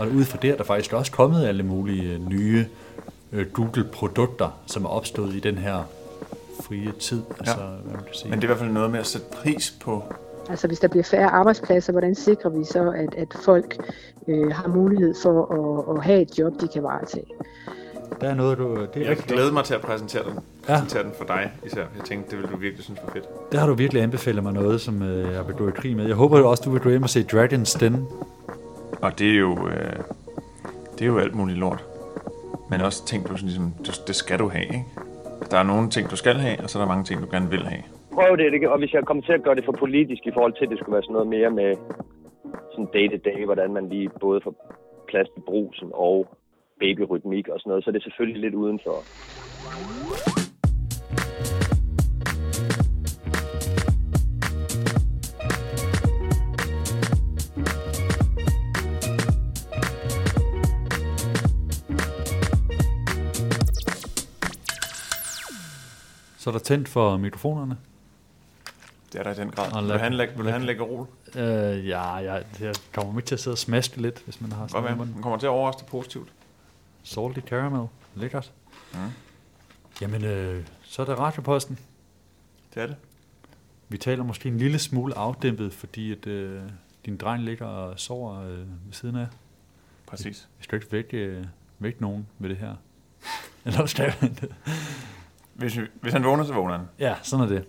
Og ud fra det er der faktisk også kommet alle mulige øh, nye øh, Google-produkter, som er opstået i den her frie tid. Altså, hvad man kan sige. Men det er i hvert fald noget med at sætte pris på Altså hvis der bliver færre arbejdspladser, hvordan sikrer vi så, at, at folk øh, har mulighed for at, at have et job, de kan varetage? Der er noget, du... Det er Jeg glæder mig til at præsentere den, præsentere den for dig især. Jeg tænkte, det ville du virkelig synes var fedt. Der har du virkelig anbefalet mig noget, som øh, jeg vil gå i krig med. Jeg håber også, du vil gå hjem og se Dragon's Den. Og det er jo, øh, det er jo alt muligt lort. Men også ting, du sådan ligesom, du, det skal du have, ikke? Der er nogle ting, du skal have, og så er der mange ting, du gerne vil have. prøv det, ikke? og hvis jeg kommer til at gøre det for politisk i forhold til, at det skulle være sådan noget mere med sådan day-to-day, hvordan man lige både får plads til brusen og babyrytmik og sådan noget, så er det selvfølgelig lidt udenfor. Så er der tændt for mikrofonerne. Det er der i den grad. Vil en, læk- vil en lækker rol? Øh, ja, jeg, jeg kommer ikke til at sidde og smaske lidt, hvis man har Godt sådan med. noget. Den kommer til at overraske positivt. Salty caramel. Lækkert. Mm. Jamen, øh, så er det radioposten. Det er det. Vi taler måske en lille smule afdæmpet, fordi at, øh, din dreng ligger og sover øh, ved siden af. Præcis. Vi skal ikke vække, øh, vække nogen med det her. Eller skal vi det? Hvis, vi, hvis han vågner, så vågner han. Ja, sådan er det.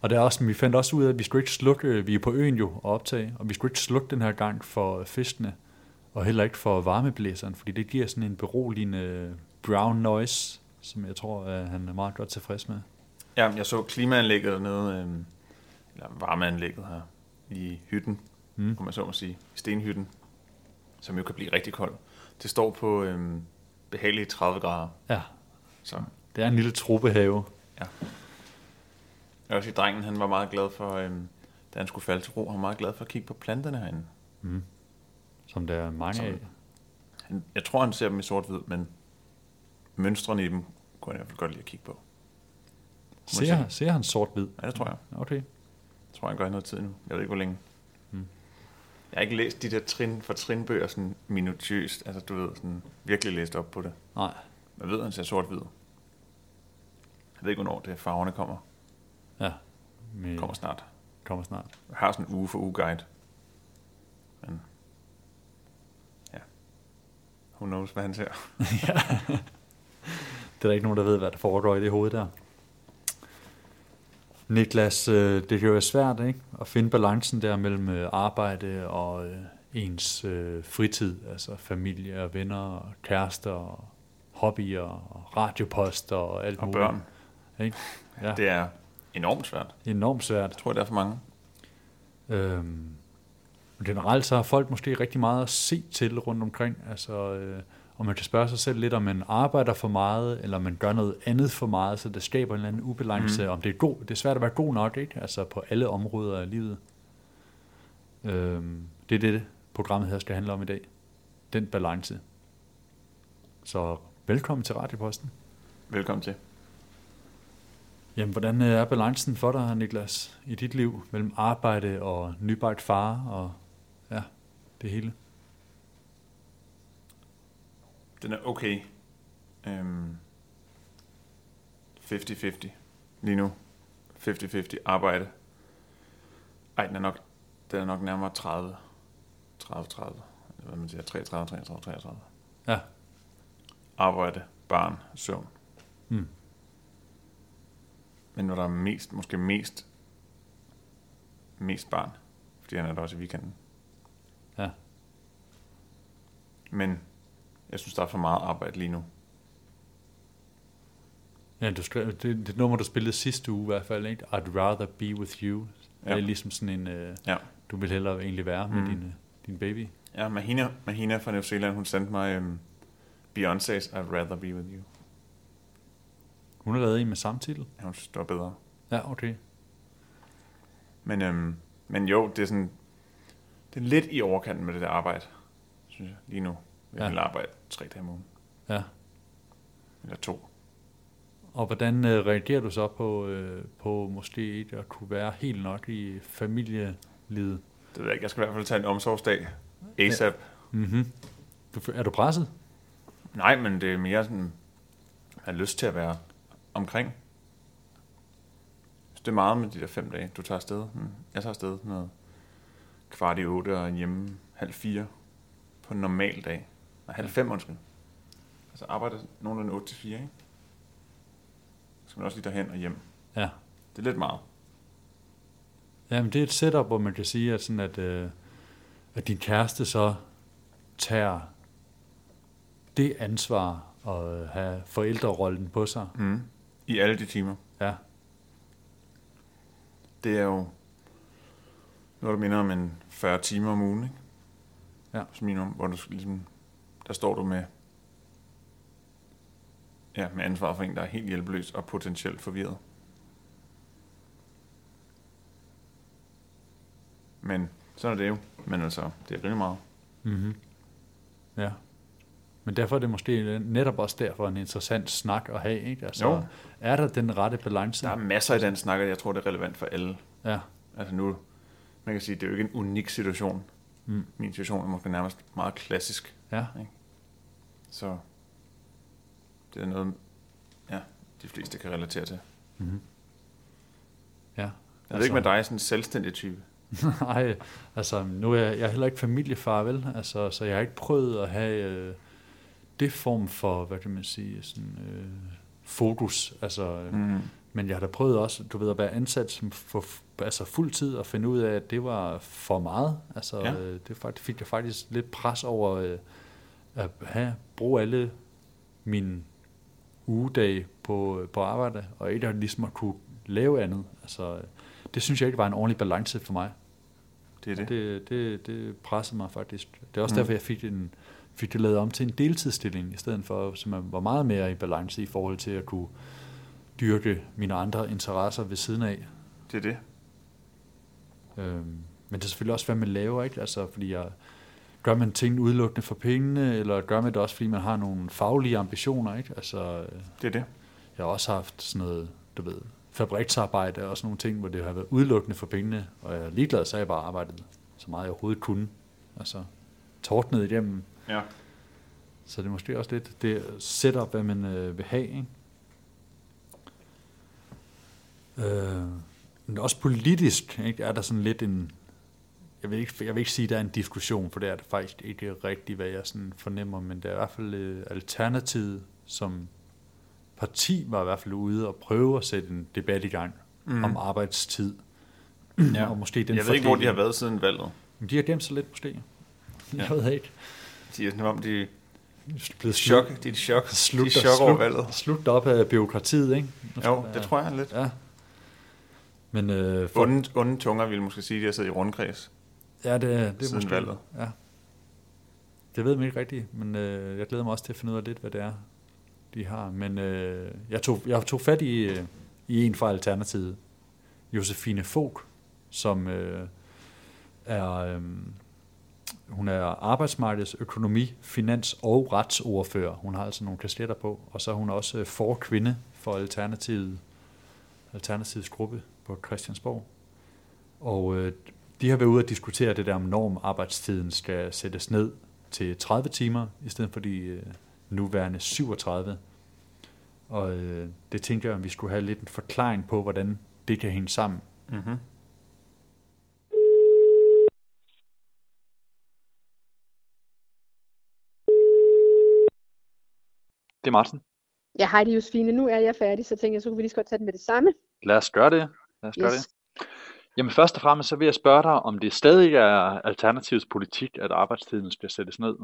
Og det er også, vi fandt også ud af, at vi skulle ikke slukke, øh, vi er på øen jo og optage, og vi skulle ikke slukke den her gang for fiskene, og heller ikke for varmeblæseren, fordi det giver sådan en beroligende brown noise, som jeg tror, at han er meget godt tilfreds med. Ja, jeg så klimaanlægget dernede, øh, eller varmeanlægget her i hytten, Mm. mm. kunne man så må sige, i stenhytten, som jo kan blive rigtig kold. Det står på øh, behagelige 30 grader. Ja, Så det er en lille trobehave. jeg vil også sige, drengen han var meget glad for, øh, da han skulle falde til ro, han var meget glad for at kigge på planterne herinde. Som der er mange Som- af. Han, jeg tror, han ser dem i sort-hvid, men mønstrene i dem kunne han i hvert fald godt lide at kigge på. Ser, ser han sort-hvid? Ja, det tror jeg. Okay. Jeg tror, han gør i noget tid nu. Jeg ved ikke, hvor længe. Mm. Jeg har ikke læst de der trin for trinbøger sådan minutiøst. Altså, du ved, sådan virkelig læst op på det. Nej, Jeg ved, han ser sort-hvid. Jeg ved ikke, hvornår det farverne kommer. ja. Vi Kommer snart. kommer snart. Jeg har sådan en uge for uge guide. Men, ja. Who knows, hvad han ser. Det er der ikke nogen, der ved, hvad der foregår i det hoved der. Niklas, øh, det kan jo være svært ikke? at finde balancen der mellem øh, arbejde og øh, ens fritid, altså familie og venner og kærester og hobbyer og radioposter og alt Og muligt. børn. Ikke? Ja, Det er enormt svært. enormt svært. Jeg tror, det er for mange. Øhm, generelt så har folk måske rigtig meget at se til rundt omkring, altså, øh, og man kan spørge sig selv lidt, om man arbejder for meget, eller om man gør noget andet for meget, så det skaber en eller anden ubalance, mm. om det er, god, det er svært at være god nok, ikke? altså på alle områder af livet. Øhm, det er det, programmet her skal handle om i dag. Den balance. Så velkommen til Radioposten. Velkommen til. Jamen, hvordan øh, er balancen for dig, Niklas, i dit liv mellem arbejde og nybagt far og ja, det hele? Den er okay. Øhm, 50-50 lige nu. 50-50 arbejde. Ej, den er nok, den er nok nærmere 30. 30-30. Eller Hvad man siger, 33, 33, 33. Ja. Arbejde, barn, søvn. Mm. Men når der er mest, måske mest, mest barn, fordi han er der også i weekenden. Ja. Men jeg synes, der er for meget arbejde lige nu. Ja, du skrev, det, det nummer, du spillede sidste uge i hvert fald, ikke? I'd rather be with you. Ja. Det er ligesom sådan en, øh, Ja. du vil hellere egentlig være med Mm. din, øh, din baby. Ja, Mahina, Mahina fra New Zealand, hun sendte mig um, Beyoncé's I'd Rather Be With You. Hun har lavet en med samme titel. Ja, hun synes, det var bedre. Ja, okay. Men, øhm, men jo, det er sådan, det er lidt i overkanten med det der arbejde, synes jeg, lige nu. Jeg Ja. arbejde tre dage om ugen, Ja. eller to. Og hvordan øh, reagerer du så på, øh, på måske ikke at kunne være helt nok i familielivet? Det ved jeg ikke, jeg skal i hvert fald tage en omsorgsdag ASAP. Mm-hmm. Du, er du presset? Nej, men det er mere sådan, at have lyst til at være omkring. Så det er meget med de der fem dage, du tager afsted. Mm. Jeg tager afsted noget kvart i otte og hjemme halv fire på en normal dag. Nej, halv fem, undskyld. Altså arbejder nogenlunde 8 til 4, ikke? Så skal man også lige derhen og hjem. Ja. Det er lidt meget. Jamen, det er et setup, hvor man kan sige, at, sådan at, øh, at din kæreste så tager det ansvar at have forældrerollen på sig. Mm. I alle de timer. Ja. Det er jo noget, der minder om en 40 timer om ugen, ikke? Ja. Som minimum, hvor du skal ligesom, der står du med, ja, med ansvar for en, der er helt hjælpeløs og potentielt forvirret. Men sådan er det jo. Men altså, det er rigtig meget. Mm-hmm. Ja. Men derfor er det måske netop også derfor en interessant snak at have, ikke? Altså, Jo. er der den rette balance? Der er masser i den snak, og jeg tror, det er relevant for alle. Ja. Altså nu, man kan sige, det er jo ikke en unik situation. Mm. Min situation er måske nærmest meget klassisk. Ja. Så det er noget, ja, de fleste kan relatere til. Mm-hmm. Ja. Jeg altså, ved ikke med dig, sådan en selvstændig type. Nej, altså nu er jeg, jeg er heller ikke familiefar, vel? Altså, så jeg har ikke prøvet at have øh, det form for, hvad kan man sige, sådan, øh, fokus. Altså, øh, Mm. Men jeg har da prøvet også, du ved, at være ansat som for, altså fuld tid og finde ud af, at det var for meget. Altså, Ja. øh, det faktisk, fik jeg faktisk lidt pres over øh, at have, bruge alle mine ugedage på, på arbejde, og ikke at ligesom at kunne lave andet. Altså, øh, det synes jeg ikke var en ordentlig balance for mig. Det er det. Det, det, det pressede mig faktisk. Det er også mm. derfor, jeg fik, en, fik det lavet om til en deltidsstilling, i stedet for, så man var meget mere i balance i forhold til at kunne dyrke mine andre interesser ved siden af. Det er det. Øhm, men det er selvfølgelig også, hvad man laver, ikke? Altså, fordi jeg, gør man ting udelukkende for pengene, eller gør man det også, fordi man har nogle faglige ambitioner, ikke? Altså, øh, Det er det. jeg har også haft sådan noget, du ved, fabriksarbejde og sådan nogle ting, hvor det har været udelukkende for pengene, og jeg er ligeglad, så jeg bare arbejdet så meget jeg overhovedet kunne. Altså, tordnet igennem. Ja. Så det er måske også lidt det setup, hvad man øh, vil have, ikke? Øh, men også politisk ikke, er der sådan lidt en, jeg vil, ikke, jeg vil ikke sige, at der er en diskussion, for det er det faktisk ikke rigtigt, hvad jeg sådan fornemmer, men det er i hvert fald øh, alternativet som parti var i hvert fald ude og prøve at sætte en debat i gang Mm. om arbejdstid. Ja. og måske den Jeg ved ikke, hvor de har været siden valget. Men de har gemt sig lidt måske. Jeg Ja. ved ikke. De er som om, de Blevet chok. De er chok. Slut, de er chok over valget. Slut op af byråkratiet, ikke? Jo, det tror jeg lidt. Ja. Men øh, for, Onde, onde tunger vil måske sige, at de har siddet i rundkreds. ja, det, det er måske, valget. Ja. Det ved man ikke rigtigt, men øh, jeg glæder mig også til at finde ud af lidt, hvad det er, de har. Men øh, jeg, tog, jeg tog fat i, øh, i en fra Alternativet, Josefine Fogh, som øh, er, øh, hun er arbejdsmarkeds, økonomi, finans og retsordfører. Hun har altså nogle kasketter på, og så er hun også for forkvinde for Alternativet, Alternativets gruppe på Christiansborg. Og øh, de har været ude at diskutere det der, om norm arbejdstiden skal sættes ned til 30 timer, i stedet for de øh, nuværende 37. Og øh, det tænker jeg, om vi skulle have lidt en forklaring på, hvordan det kan hænge sammen. Mm-hmm. Det er Martin. Ja, hej, det er Josefine. Nu er jeg færdig, så tænker jeg, så kunne vi lige så godt tage den med det samme. Lad os gøre det. Lad os gøre Yes. det. Jamen først og fremmest så vil jeg spørge dig, om det stadig er Alternativets politik, at arbejdstiden skal sættes ned.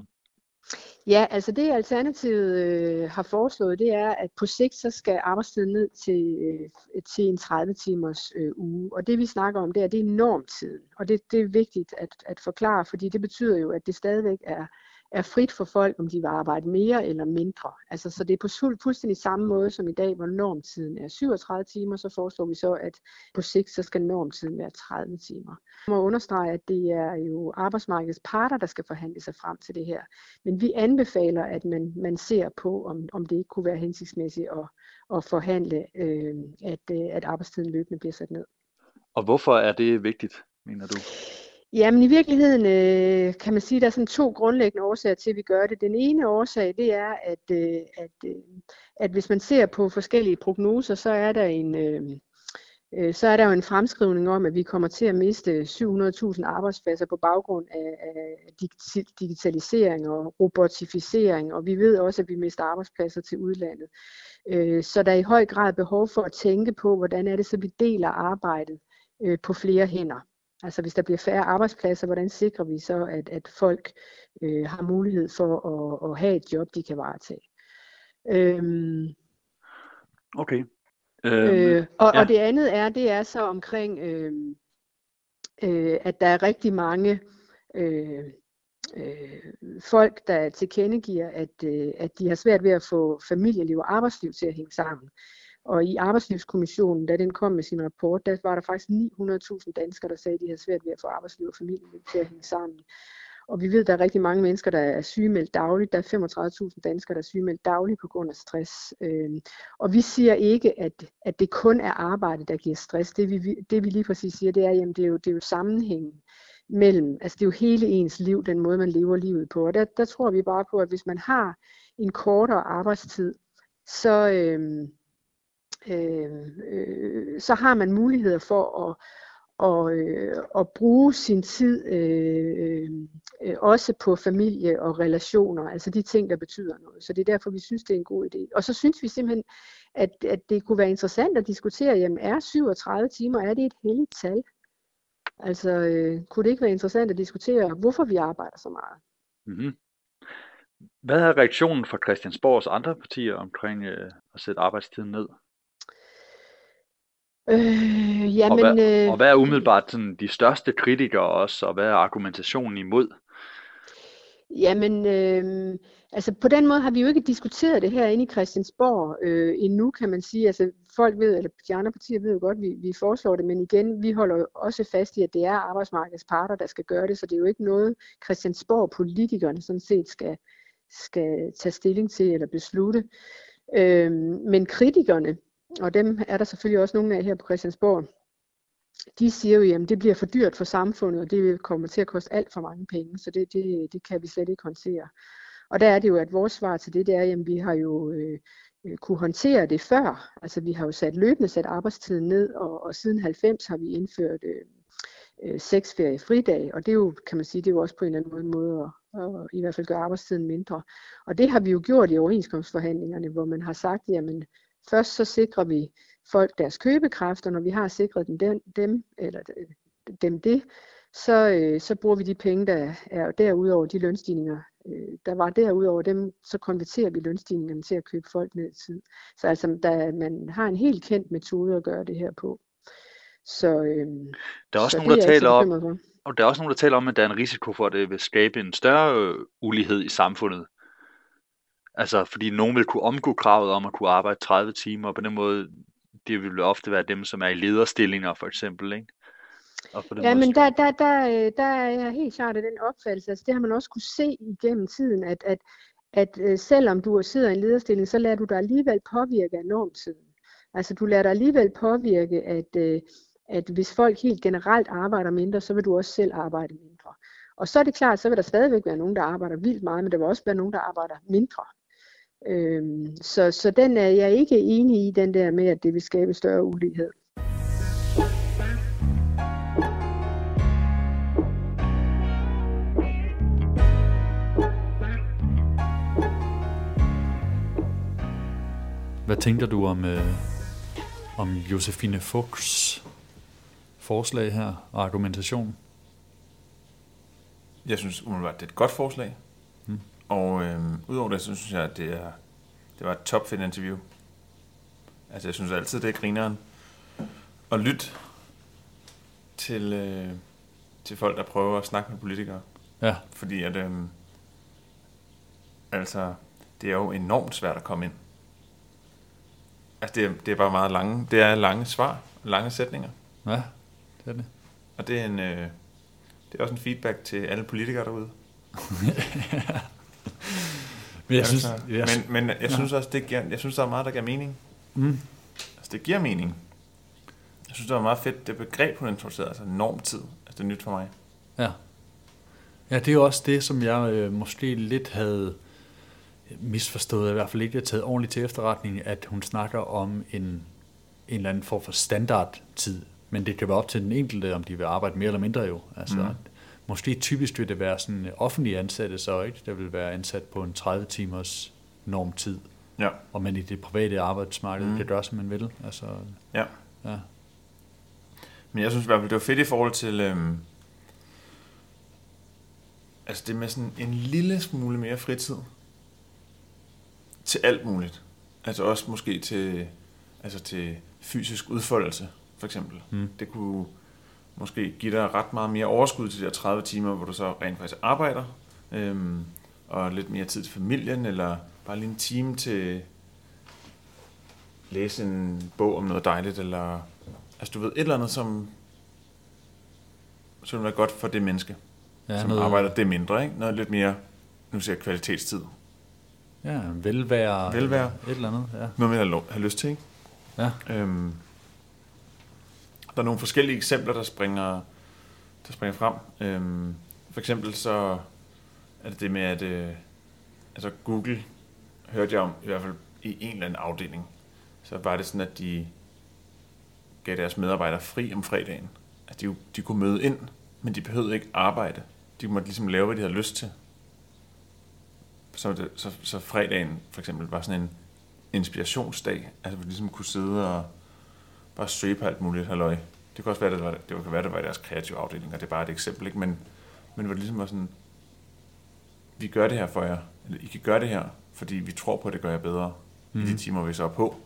Ja, altså det Alternativet øh, har foreslået, det er, at på sigt så skal arbejdstiden ned til, øh, til en 30 timers øh, uge. Og det vi snakker om, det er, det er normtiden. Og det, det er vigtigt at, at forklare, fordi det betyder jo, at det stadigvæk er, er frit for folk, om de vil arbejde mere eller mindre. Altså, så det er på fuldstændig samme måde som i dag, hvor normtiden er 37 timer, så foreslår vi så, at på sigt så skal normtiden være 30 timer. Jeg må understrege, at det er jo arbejdsmarkedets parter, der skal forhandle sig frem til det her. Men vi anbefaler, at man, man ser på, om, om det ikke kunne være hensigtsmæssigt at, at forhandle, øh, at, øh, at arbejdstiden løbende bliver sat ned. Og hvorfor er det vigtigt, mener du? Jamen i virkeligheden øh, kan man sige, at der er sådan to grundlæggende årsager til, at vi gør det. Den ene årsag, det er, at, øh, at, øh, at hvis man ser på forskellige prognoser, så er der en... Øh, øh så er der jo en fremskrivning om, at vi kommer til at miste 700.000 arbejdspladser på baggrund af, af digitalisering og robotificering, og vi ved også, at vi mister arbejdspladser til udlandet. Øh, så der er i høj grad behov for at tænke på, hvordan er det så, vi deler arbejdet øh, på flere hænder. Altså hvis der bliver færre arbejdspladser, hvordan sikrer vi så, at, at folk øh, har mulighed for at, at have et job, de kan varetage. Øhm, okay. Øhm, øh, og, ja. og det andet er, det er så omkring, øh, øh, at der er rigtig mange øh, øh, folk, der tilkendegiver, at, øh, at de har svært ved at få familieliv og arbejdsliv til at hænge sammen. Og i Arbejdslivskommissionen, da den kom med sin rapport, der var der faktisk 900.000 danskere, der sagde, at de havde svært ved at få arbejdsliv og familieliv til at hænge sammen. Og vi ved, at der er rigtig mange mennesker, der er sygemeldt dagligt. Der er 35.000 danskere, der er sygemeldt dagligt på grund af stress. Øhm, og vi siger ikke, at, at det kun er arbejde, der giver stress. Det vi, det vi lige præcis siger, det er, at det er jo, det er jo sammenhængen mellem, altså det er jo hele ens liv, den måde, man lever livet på. Og der, der tror vi bare på, at hvis man har en kortere arbejdstid, så, øh, øh, øh, så har man muligheder for at, og, øh, at bruge sin tid øh, øh, også på familie og relationer, altså de ting, der betyder noget. Så det er derfor, vi synes, det er en god idé. Og så synes vi simpelthen, at, at det kunne være interessant at diskutere, jamen er 37 timer, er det et heldigt tal? Altså, øh, kunne det ikke være interessant at diskutere, hvorfor vi arbejder så meget? Mm-hmm. Hvad er reaktionen fra Christiansborgs andre partier omkring øh, at sætte arbejdstiden ned? Øh, jamen, og, hvad, øh, og hvad er umiddelbart sådan, de største kritikere også, og hvad er argumentationen imod? Jamen, øh, altså på den måde har vi jo ikke diskuteret det her inde i Christiansborg øh, endnu, kan man sige. Altså folk ved, eller de andre partier ved jo godt, vi, vi foreslår det, men igen, vi holder også fast i, at det er arbejdsmarkedets parter, der skal gøre det, så det er jo ikke noget, Christiansborg-politikerne sådan set skal, skal tage stilling til eller beslutte. Øh, men kritikerne, og dem er der selvfølgelig også nogle af her på Christiansborg, de siger jo, at det bliver for dyrt for samfundet, og det kommer til at koste alt for mange penge, så det, det, det kan vi slet ikke håndtere. Og der er det jo, at vores svar til det, det er, at vi har jo øh, øh, kunne håndtere det før. Altså vi har jo sat løbende sat arbejdstiden ned, og, og siden 90 har vi indført øh, øh, seks ferie fridag, og det er jo, kan man sige, det er jo også på en eller anden måde at, at, at i hvert fald gøre arbejdstiden mindre. Og det har vi jo gjort i overenskomstforhandlingerne, hvor man har sagt, jamen først så sikrer vi folk deres købekraft, og når vi har sikret dem, dem, dem eller dem det, så, øh, så bruger vi de penge, der er derudover de lønstigninger, øh, der var derudover dem, så konverterer vi lønstigningerne til at købe folk ned i tid. Så altså, der, man har en helt kendt metode at gøre det her på. Så, øh, der er også nogen, der taler om, og der er også nogen, der taler om, at der er en risiko for, at det vil skabe en større øh, ulighed i samfundet. Altså, fordi nogen vil kunne omgå kravet om at kunne arbejde 30 timer, og på den måde, det vil ofte være dem, som er i lederstillinger, for eksempel, ikke? Og på den ja, men der, der, der, øh, der er jeg helt klart af den opfattelse, altså det har man også kunne se igennem tiden, at, at, at øh, selvom du sidder i en lederstilling, så lader du dig alligevel påvirke af normtiden. Altså du lader dig alligevel påvirke, at, øh, at hvis folk helt generelt arbejder mindre, så vil du også selv arbejde mindre. Og så er det klart, så vil der stadigvæk være nogen, der arbejder vildt meget, men der vil også være nogen, der arbejder mindre. Øhm, så, så den er jeg ikke enig i, den der med, at det vil skabe større ulighed. Hvad tænker du om, øh, om Josefine Fuchs forslag her og argumentation? Jeg synes umiddelbart, det er et godt forslag. Og øh, udover det, så synes jeg, at det, er, det var et topfedt interview. Altså, jeg synes altid, det er grineren at lytte til, øh, til folk, der prøver at snakke med politikere. Ja. Fordi at, øh, altså, det er jo enormt svært at komme ind. Altså, det er, det er bare meget lange, det er lange svar, lange sætninger. Ja, det er det. Og det er en, øh, det er også en feedback til alle politikere derude. men jeg synes, altså, jeg, men, men jeg ja. synes også, det giver, jeg synes, der er meget, der giver mening. Mm. Altså, det giver mening. Jeg synes, det var meget fedt, det begreb, hun introducerede, altså normtid. Altså, det er nyt for mig. Ja. Ja, det er jo også det, som jeg øh, måske lidt havde misforstået, i hvert fald ikke har taget ordentligt til efterretning, at hun snakker om en, en eller anden form for standardtid. Men det kan være op til den enkelte, om de vil arbejde mere eller mindre jo. Altså, mm. Måske typisk vil det være sådan offentlige ansatte, så ikke? Der vil være ansat på en 30 timers normtid. Ja. Og man i det private arbejdsmarked mm. kan gøre, som man vil. Altså, ja. ja. Men jeg synes i hvert fald, det var fedt i forhold til... Øhm, altså det med sådan en lille smule mere fritid til alt muligt. Altså også måske til, altså til fysisk udfoldelse, for eksempel. Mm. Det kunne måske give dig ret meget mere overskud til de her 30 timer, hvor du så rent faktisk arbejder, øhm, og lidt mere tid til familien, eller bare lige en time til læse en bog om noget dejligt, eller altså du ved, et eller andet, som vil være godt for det menneske, ja, som noget... arbejder det mindre, ikke? Noget lidt mere, nu siger jeg kvalitetstid. Ja, velvære. Velvære. Et eller andet, ja. Noget mere at have lyst til, ikke? Ja. Øhm, der er nogle forskellige eksempler, der springer, der springer frem. Øhm, for eksempel så er det det med, at øh, altså Google hørte jeg om, i hvert fald i en eller anden afdeling, så var det sådan, at de gav deres medarbejdere fri om fredagen. At de, de kunne møde ind, men de behøvede ikke arbejde. De måtte ligesom lave, hvad de havde lyst til. Så, det, så, så fredagen for eksempel var sådan en inspirationsdag, altså hvor de ligesom kunne sidde og bare søge på alt muligt halløj. Det kan også være, det, var, det kan være, det var i deres kreative afdeling, og det er bare et eksempel, ikke? Men, men hvor det ligesom var sådan, vi gør det her for jer, eller I kan gøre det her, fordi vi tror på, at det gør jer bedre mm. i de mhm. timer, vi så er på.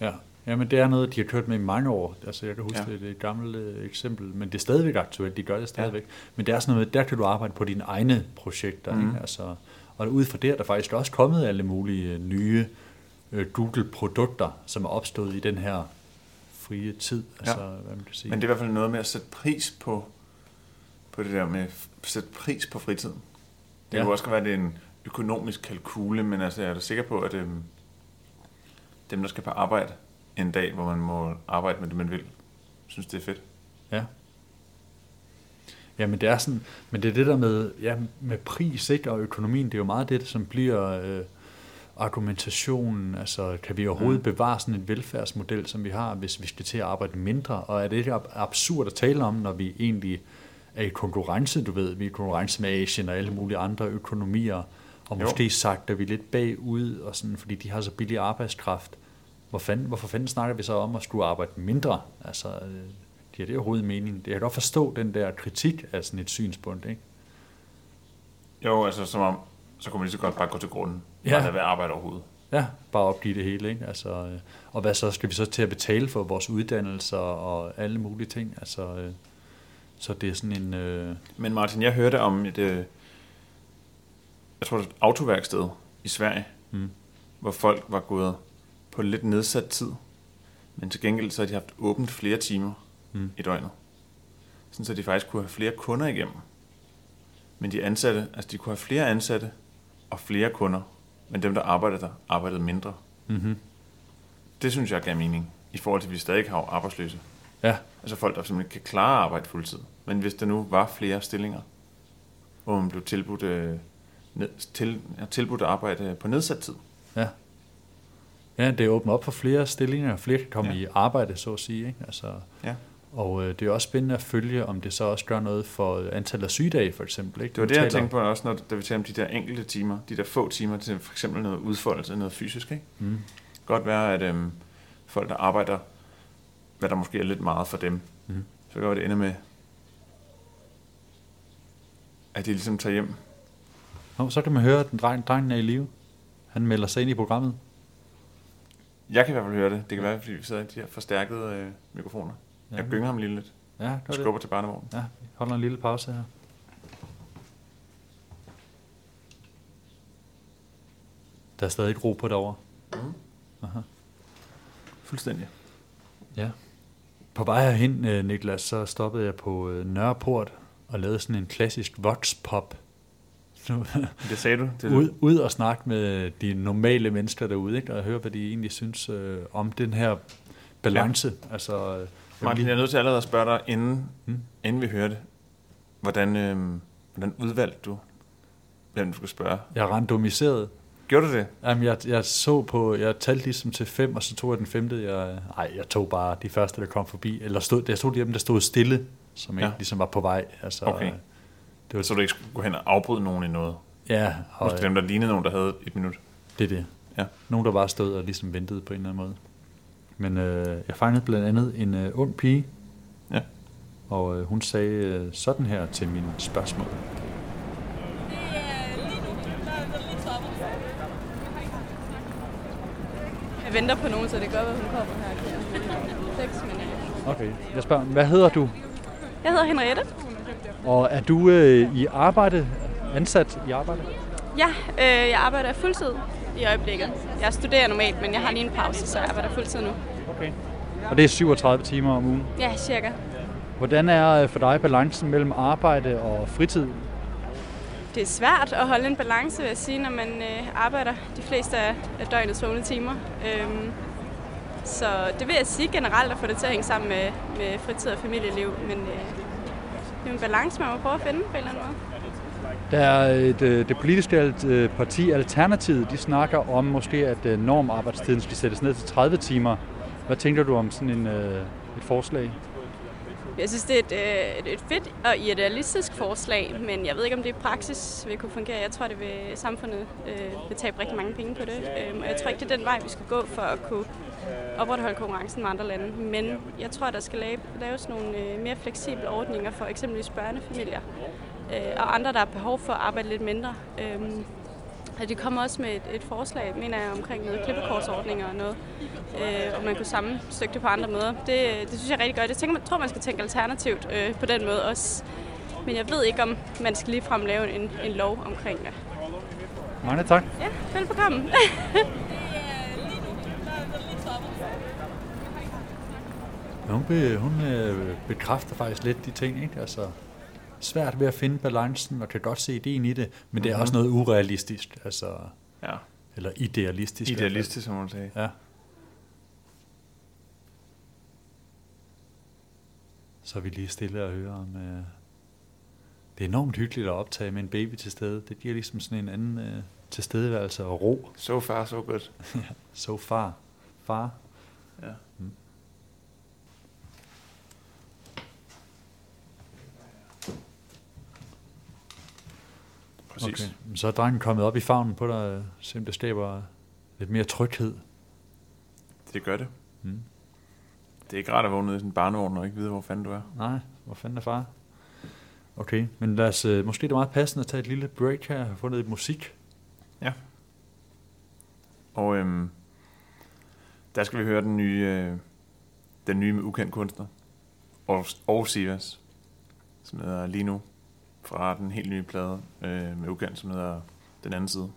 Ja. ja, men det er noget, de har kørt med i mange år. Altså, jeg kan huske, ja. det er et gammelt øh, eksempel, men det er stadigvæk aktuelt, de gør det stadigvæk. Ja. Men det er sådan noget, der kan du arbejde på dine egne projekter. Mm. Ikke? Altså, og ud fra det er der faktisk også kommet alle mulige nye øh, Google-produkter, som er opstået i den her frie tid. Altså, ja. hvad man kan sige. Men det er i hvert fald noget med at sætte pris på, på det der med at sætte pris på fritiden. Det ja. kan også være, at det er en økonomisk kalkule, men altså, jeg er da sikker på, at øhm, dem, der skal på arbejde en dag, hvor man må arbejde med det, man vil, synes, det er fedt. Ja. Ja, men det er sådan, men det er det der med, ja, med pris ikke, og økonomien, det er jo meget det, som bliver øh, argumentationen, altså kan vi overhovedet mm. bevare sådan en velfærdsmodel, som vi har, hvis vi skal til at arbejde mindre, og er det ikke absurd at tale om, når vi egentlig er i konkurrence, du ved, vi er i konkurrence med Asien og alle mulige andre økonomier, og måske jo. sagt, at vi er lidt bagud, og sådan, fordi de har så billig arbejdskraft. Hvor fanden, hvorfor fanden snakker vi så om at skulle arbejde mindre? Altså, øh, giver det overhovedet mening? Jeg kan godt forstå den der kritik af sådan et synspunkt, ikke? Jo, altså som om, så kunne man lige så godt bare gå til grunden. Ja. Og lade være arbejde overhovedet. Ja, bare opgive det hele, ikke? Altså, øh, og hvad så? Skal vi så til at betale for vores uddannelser og alle mulige ting? Altså, øh, så det er sådan en... Øh... Men Martin, jeg hørte om et, øh, jeg tror det er et autoværksted i Sverige, mm. hvor folk var gået på lidt nedsat tid, men til gengæld så har de haft åbent flere timer mm. i døgnet. Sådan så de faktisk kunne have flere kunder igennem. Men de ansatte, altså de kunne have flere ansatte og flere kunder, men dem, der arbejdede der, arbejdede mindre. Mm-hmm. Det synes jeg gav mening, i forhold til, at vi stadig har arbejdsløse. Ja. Altså folk, der simpelthen kan klare at arbejde fuldtid. Men hvis der nu var flere stillinger, hvor man blev tilbudt, øh, ned, til, tilbudt arbejde på nedsat tid. Ja. Ja, det åbner op for flere stillinger, og flere kan komme ja. i arbejde, så at sige. Ikke? Altså, ja. Og øh, det er også spændende at følge, om det så også gør noget for antallet af sygedage, for eksempel. Ikke? Det var det, jeg tænkte på også, når da vi taler om de der enkelte timer, de der få timer til for eksempel noget udfoldelse, noget fysisk. Ikke? Mm. Godt være, at øhm, folk, der arbejder, hvad der måske er lidt meget for dem, mm. så kan det ende med, at de ligesom tager hjem. Nå, så kan man høre, at den dreng, drengen er i live. Han melder sig ind i programmet. Jeg kan i hvert fald høre det. Det kan være, fordi vi sidder i de her forstærkede øh, mikrofoner. Ja. Jeg gynger ham lige lidt. Ja, det. Skubber til barnevognen. Ja, vi holder en lille pause her. Der er stadig ro på derovre. Mm. Aha. Fuldstændig. Ja. På vej herhen, øh, Niklas, så stoppede jeg på øh, Nørreport og lavede sådan en klassisk vox-pop. det sagde du. Det ud, ud og snakke med de normale mennesker derude, ikke? og høre, hvad de egentlig synes øh, om den her balance. Ja. Altså, Martin, jeg er nødt til allerede at spørge dig, inden, hmm? inden vi hører det. Hvordan, øh, hvordan udvalgte du, hvem du skulle spørge? Jeg randomiseret. Gjorde du det? Jamen, jeg, jeg så på, jeg talte ligesom til fem, og så tog jeg den femte. Jeg, ej, jeg tog bare de første, der kom forbi. Eller stod, jeg tog dem, der stod stille, som ikke ja. ligesom var på vej. Altså, okay. Det var, så du ikke skulle gå hen og afbryde nogen i noget? Ja. Og, Måske dem, der lignede nogen, der havde et minut? Det er det. Ja. Nogen, der bare stod og ligesom ventede på en eller anden måde. Men øh, jeg fangede blandt andet en øh, ung pige, ja. og øh, hun sagde øh, sådan her til mine spørgsmål. Jeg venter på nogen, så det gør, at hun kommer her. 6 minutter. Okay. Jeg spørger, hvad hedder du? Jeg hedder Henriette. Og er du øh, i arbejde, ansat i arbejde? Ja, øh, jeg arbejder fuldtid i øjeblikket. Jeg studerer normalt, men jeg har lige en pause, så jeg arbejder fuldtid nu. Okay. Og det er 37 timer om ugen? Ja, cirka. Hvordan er øh, for dig balancen mellem arbejde og fritid? Det er svært at holde en balance, vil jeg sige, når man øh, arbejder de fleste af, af døgnets vågne timer. Øhm, så det vil jeg sige generelt at få det til at hænge sammen med, med fritid og familieliv. Men øh, det er en balance, man må prøve at finde på en eller anden måde. Der er et, øh, det politiske parti Alternativet, de snakker om måske, at normarbejdstiden skal sættes ned til 30 timer. Hvad tænker du om sådan en, øh, et forslag? Jeg synes, det er et, øh, et, et fedt og idealistisk forslag, men jeg ved ikke, om det i praksis vil kunne fungere. Jeg tror, det vil samfundet øh, vil tabe rigtig mange penge på det. Øh, og jeg tror ikke, det er den vej, vi skal gå for at kunne opretholde konkurrencen med andre lande. Men jeg tror, der skal lave, laves nogle øh, mere fleksible ordninger for eksempelvis børnefamilier øh, og andre, der har behov for at arbejde lidt mindre. Øh, de kommer også med et, et forslag, mener jeg, omkring noget klippekortsordninger og noget, øh, og man kunne sammenstykke det på andre måder. Det, det synes jeg er rigtig godt. Jeg tænker, man, tror, man skal tænke alternativt øh, på den måde også. Men jeg ved ikke, om man skal ligefrem lave en, en lov omkring det. Mange tak. Ja, velbekomme. hun, be, hun øh, bekræfter faktisk lidt de ting, ikke? Altså, svært ved at finde balancen, og kan godt se ideen i det, men mm-hmm. det er mhm. også noget urealistisk, altså, ja. eller idealistisk. Idealistisk, som man siger. Ja. Så vi lige stille og høre om... Uh, det er enormt hyggeligt at optage med en baby til stede. Det giver ligesom sådan en anden uh, tilstedeværelse og ro. So far, so good. so far. Far. Ja. Præcis. Okay. Så er drengen kommet op i favnen på dig, selvom det skaber lidt mere tryghed. Det gør det. Mm. Det er ikke rart at vågne i sådan en barnevogn og ikke vide, hvor fanden du er. Nej, hvor fanden er far? Okay, men lad os, øh, måske det er meget passende at tage et lille break her og få noget musik. Ja. Og øhm, der skal vi høre den nye, øh, den nye med ukendt kunstner. Og, og Sivas, som hedder lige nu fra den helt nye plade øh, med ukendt, som hedder Den anden side.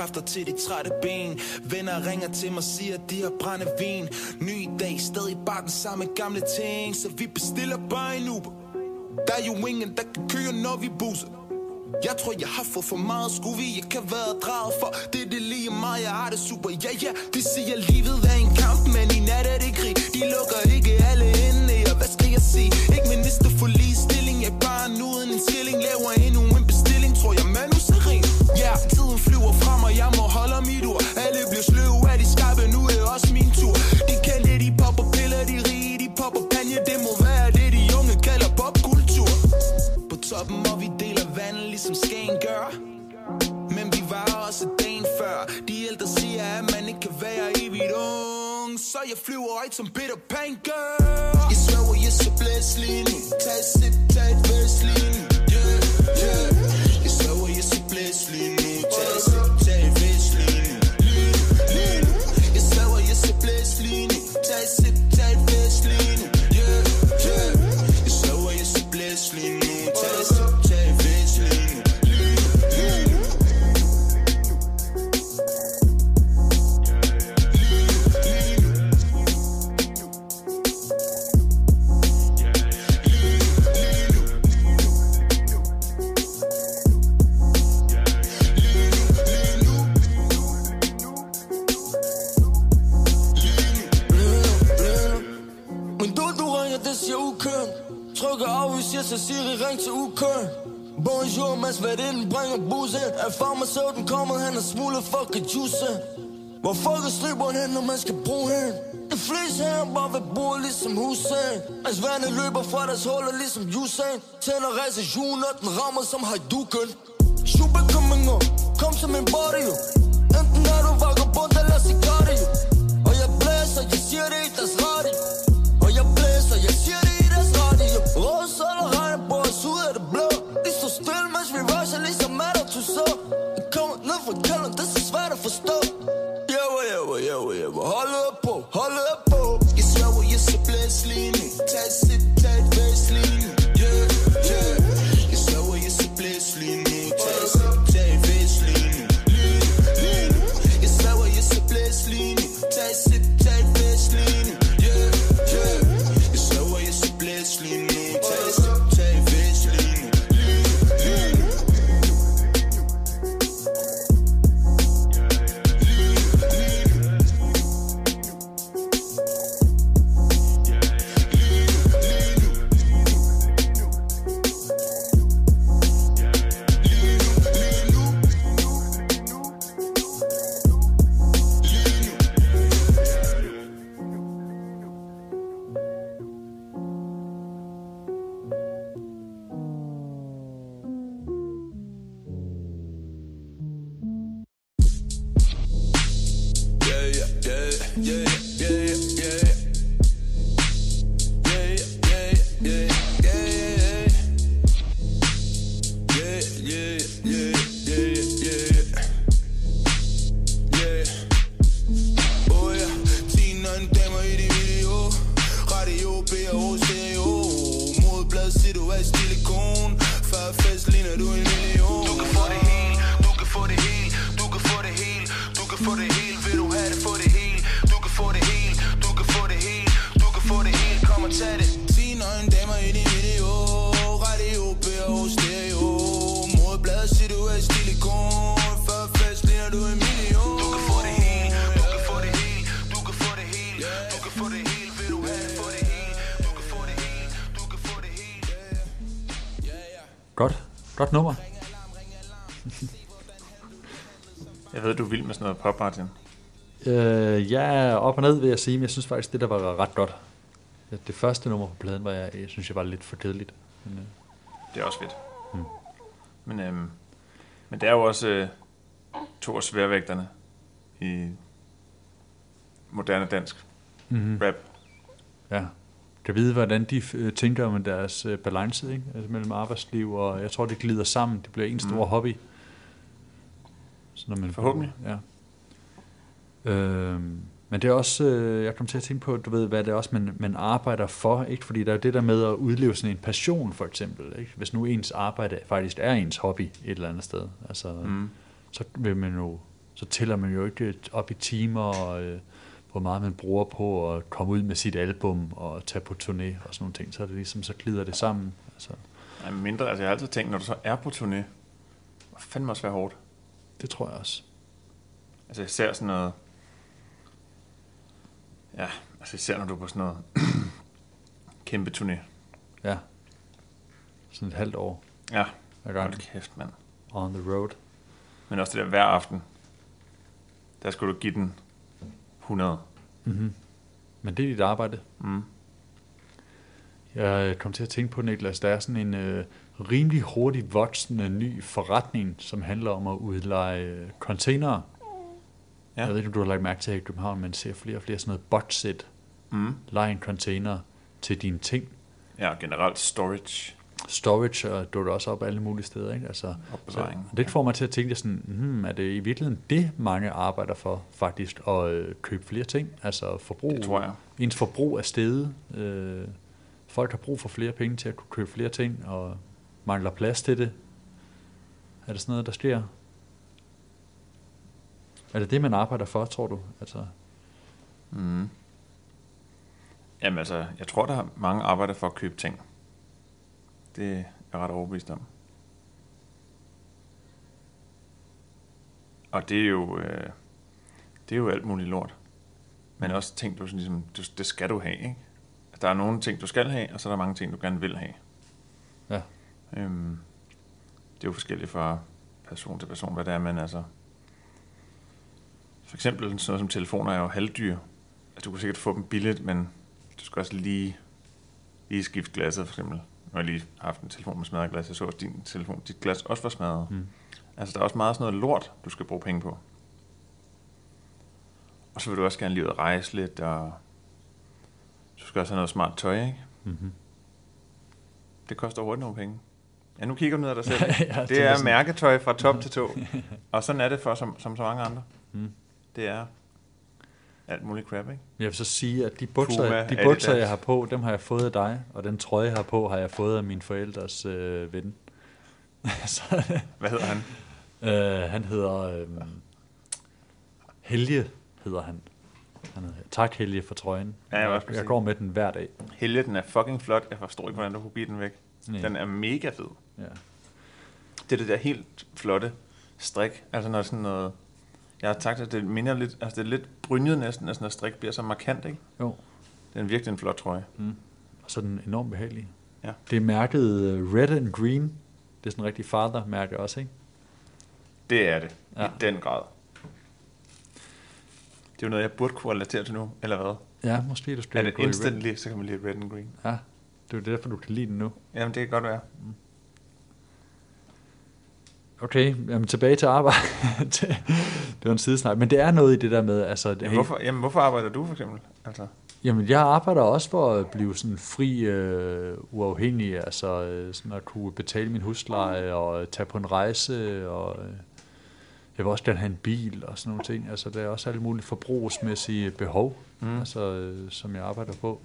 Kræfter til de trætte ben. Venner ringer til mig, siger de har brænde vin. Ny dag, stadig bare den samme gamle ting. Så vi bestiller bare en Uber. Der er jo ingen, der kan køre, når vi buser jeg tror, jeg har fået for meget. Vi Jeg kan være draget? For Det er det lige mig, jeg har det super. Ja, ja, de siger livet er en kamp Men i nat er det krig. De lukker ikke alle inde Og hvad skal jeg sige? Ikke minister for ligestilling. Jeg er bare uden en skilling Laver endnu være evigt ung. Så jeg flyver ikke som Peter Pan gør. Jeg svæver, jeg så blæs lige nu. Tag et sip, tag et væs lige nu. Yeah, yeah. Jeg svæver, jeg så blæs lige nu. Tag et sip, tag et væs lige nu. Jeg svæver, jeg så blæs lige nu. Tag et sip, siger Trykker afvis, jeg så Siri, ring til UK Bonjour, mens værdinden bringer bussen Er farmaceuten kommet, han er smuglet fucking juice Hvor fuck er striberen hen, når man skal bruge hen? De fleste her bare vil bo ligesom Hussein. Mens vandet løber fra deres huller ligesom Usain. Tænder rejser julen, og den rammer som Haiduken Super coming up, kom som en body. Enten er du vagabond eller sicario pop, Martin. Øh, jeg er op og ned, vil jeg sige, men jeg synes faktisk, det der var ret godt. Det første nummer på pladen, var jeg, jeg synes, jeg var lidt for kedeligt. Men, øh, Det er også fedt. Mm. Men, øhm, men det er jo også øh, to af sværvægterne i moderne dansk mm-hmm. rap. Ja. Kan vide, hvordan de øh, tænker med deres øh, balance ikke? Altså, mellem arbejdsliv, og jeg tror, det glider sammen. Det bliver en stor mm. hobby. Så når man, Forhåbentlig. Ja. Øhm, men det er også, øh, jeg kom til at tænke på, du ved, hvad det er også, man, man arbejder for, ikke? Fordi der er det der med at udleve sådan en passion, for eksempel, ikke? Hvis nu ens arbejde faktisk er ens hobby et eller andet sted, altså, Mm. så vil man jo, så tæller man jo ikke op i timer, og, øh, hvor meget man bruger på at komme ud med sit album og tage på turné og sådan nogle ting. Så er det ligesom, så glider det sammen. Altså, men mindre, altså jeg har altid tænkt, når du så er på turné, hvor fandme også være hårdt. det tror jeg også. Altså især sådan noget... Ja, altså især når du er på sådan noget kæmpe turné. Ja. Sådan et halvt år Ja, hold kæft, mand. On the road. Men også det der hver aften, der skulle du give den 100. Mm-hmm. Men det er dit arbejde. Mm. Jeg kom til at tænke på, Niklas, der er sådan en øh, rimelig hurtigt voksende ny forretning, som handler om at udleje containere. Ja. Jeg ved ikke, om du har lagt mærke til, at i København man ser flere og flere sådan noget botset. Mm. Lege en container til dine ting. Ja, generelt storage. Storage og dukker også op alle mulige steder. Ikke? Altså, så, det får mig til at tænke sådan, hmm, er det i virkeligheden det, mange arbejder for faktisk, at øh, købe flere ting? Altså forbrug, det tror jeg. Ens forbrug er steget. Øh, folk har brug for flere penge til at kunne købe flere ting, og mangler plads til det. Er det sådan noget, der sker? Er det det, man arbejder for, tror du? Altså... Mm. Jamen altså, jeg tror, der er mange arbejder for at købe ting. Det er jeg ret overbevist om. Og det er jo, øh, det er jo alt muligt lort. Men også ting, du sådan ligesom, du, det skal du have, ikke? Der er nogle ting, du skal have, og så er der mange ting, du gerne vil have. Ja. Øhm, det er jo forskelligt fra person til person, hvad det er, men altså... For eksempel sådan noget som telefoner er jo halvdyr. Altså, du kan sikkert få dem billigt, men du skal også lige, lige skifte glasset, for eksempel. Nu har jeg lige haft en telefon med smadret glas, jeg så også din telefon, dit glas også var smadret. Mm. Altså, der er også meget sådan noget lort, du skal bruge penge på. Og så vil du også gerne lige ud og rejse lidt, og du skal også have noget smart tøj, ikke? Mm-hmm. Det koster hurtigt nogle penge. Ja, nu kigger du ned ad dig selv. ja, det, det er sådan... mærketøj fra top til to. og sådan er det for som, som så mange andre. Mm. Det er alt muligt crap, ikke? Jeg vil så sige, at de bukser, de bukser jeg har på, dem har jeg fået af dig, og den trøje, jeg har på, har jeg fået af min forældres øh, ven. så, Hvad hedder han? Øh, han hedder øh, Helge, hedder han. han hedder, tak Helge for trøjen. Ja, jeg, jeg, jeg går med den hver dag. Helge, den er fucking flot. Jeg forstår ikke, hvordan du kunne give den væk. Ja. Den er mega fed. Ja. Det er det der helt flotte strik. Altså når sådan noget... Jeg har sagt, at det minder lidt... Altså det er lidt brynjet næsten, altså når strik bliver så markant, ikke? Jo. Det er virkelig en flot trøje. Mm. Og så er den enormt behagelig. Ja. Det er mærket øh, Red and Green. Det er sådan en rigtig father-mærke også, ikke? Det er det. Ja. I den grad. Det er jo noget, jeg burde kunne relatere til nu, eller hvad? Ja, måske du skal Er det instantly, så kan man lide red and green. Ja, det er derfor, du kan lide den nu. Jamen, det kan godt være. Mm. Okay, jamen tilbage til arbejde. det var en sidesnak. Men det er noget i det der med... Altså, jamen, hvorfor, jamen, hvorfor arbejder du for eksempel? Altså? Jamen, jeg arbejder også for at blive sådan fri, øh, uafhængig. Altså øh, sådan at kunne betale min husleje og tage på en rejse. Og, øh, jeg vil også gerne have en bil og sådan nogle ting. Altså, der er også alle mulige forbrugsmæssige behov, mm. altså, øh, som jeg arbejder på.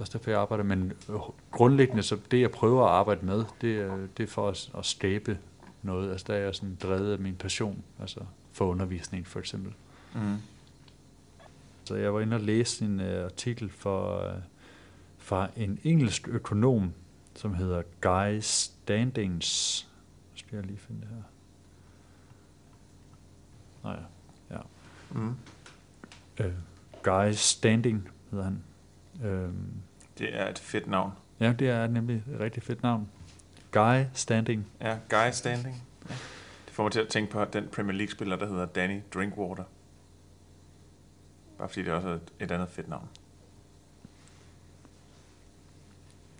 Det er derfor, jeg arbejder. Men øh, grundlæggende, så det jeg prøver at arbejde med, det er, det er for at, at skabe noget. Altså, der er jeg sådan drevet af min passion, altså for undervisning for eksempel. Mm. Så jeg var inde og læse en uh, artikel for, uh, fra en engelsk økonom, som hedder Guy Standings. Nu skal jeg lige finde det her. Nej, ja. Mm. Uh, Guy Standing hedder han. Øhm, det er et fedt navn. Ja, det er nemlig et rigtig fedt navn. Guy Standing. Ja, Guy Standing. Ja. Det får mig til at tænke på den Premier League-spiller, der hedder Danny Drinkwater. Bare fordi det også er et andet fedt navn.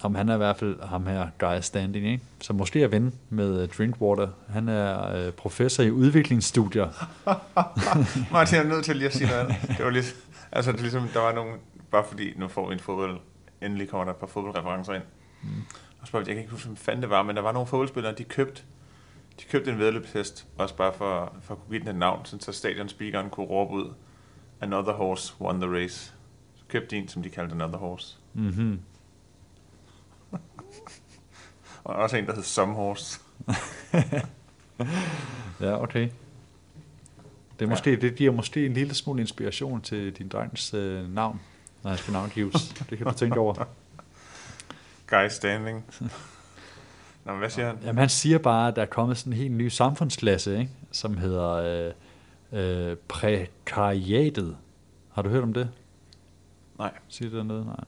Om han er i hvert fald ham her, Guy Standing, ikke? som måske er ven med Drinkwater. Han er øh, professor i udviklingsstudier. Martin, jeg er nødt til lige at sige noget Det var lidt, altså det er ligesom, der var nogle bare fordi nu får vi en fodbold, endelig kommer der et par fodboldreferencer ind. Mm. Og så jeg kan ikke huske, hvad fanden det var, men der var nogle fodboldspillere, de købte, de købte en vedløbshest, også bare for, for at kunne give den et navn, så stadionspeakeren kunne råbe ud, Another horse won the race. Så købte de en, som de kaldte Another horse. Mm-hmm. og også en, der hed Some horse. ja, okay. Det, er måske, ja. det giver måske en lille smule inspiration til din drengs øh, navn når han skal navngives. Det kan du tænke over. Guy Standing. Nå, hvad siger han? Jamen, han siger bare, at der er kommet sådan en helt ny samfundsklasse, ikke? som hedder øh, øh, prekariatet. Har du hørt om det? Nej. Siger det noget? Nej.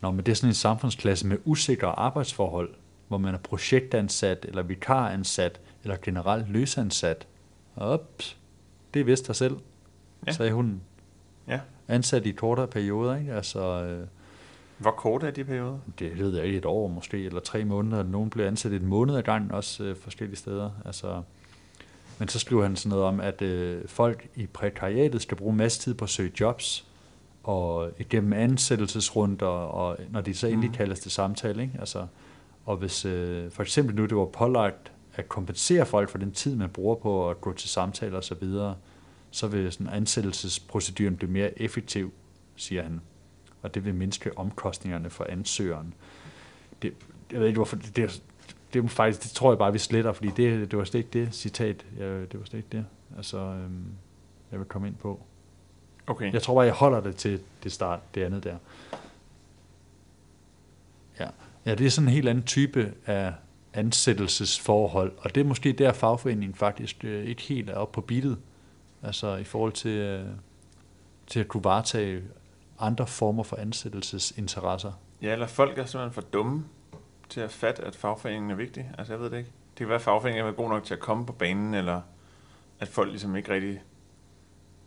Nå, men det er sådan en samfundsklasse med usikre arbejdsforhold, hvor man er projektansat, eller vikaransat, eller generelt løsansat. Ups, det vidste dig selv, ja. sagde hun. Ja ansat i kortere perioder, ikke? Altså, øh, Hvor kort er de perioder? Det ved jeg ikke, et år måske, eller tre måneder. Nogen bliver ansat et måned ad gangen, også øh, forskellige steder. Altså, men så skriver han sådan noget om, at øh, folk i prekariatet skal bruge masse tid på at søge jobs, og igennem ansættelsesrunder, og når de så endelig mm. kaldes til samtale. Ikke? Altså, og hvis øh, for eksempel nu det var pålagt at kompensere folk for den tid, man bruger på at gå til samtaler osv., så, så vil sådan ansættelsesproceduren blive mere effektiv, siger han. Og det vil mindske omkostningerne for ansøgeren. Det, jeg ved ikke, hvorfor, det, det, det, er faktisk, det tror jeg bare, vi sletter, fordi det, det var slet ikke det citat. Jeg, det var slet ikke det, altså, øhm, jeg vil komme ind på. Okay. Jeg tror bare, jeg holder det til det start, det andet der. Ja. ja, det er sådan en helt anden type af ansættelsesforhold, og det er måske der fagforeningen faktisk øh, ikke helt er oppe på bittet, altså i forhold til, øh, til at kunne varetage andre former for ansættelsesinteresser. Ja, eller folk er simpelthen for dumme til at fatte, at fagforeningen er vigtig. Altså, jeg ved det ikke. Det kan være, at fagforeningen er god nok til at komme på banen, eller at folk ligesom ikke rigtig...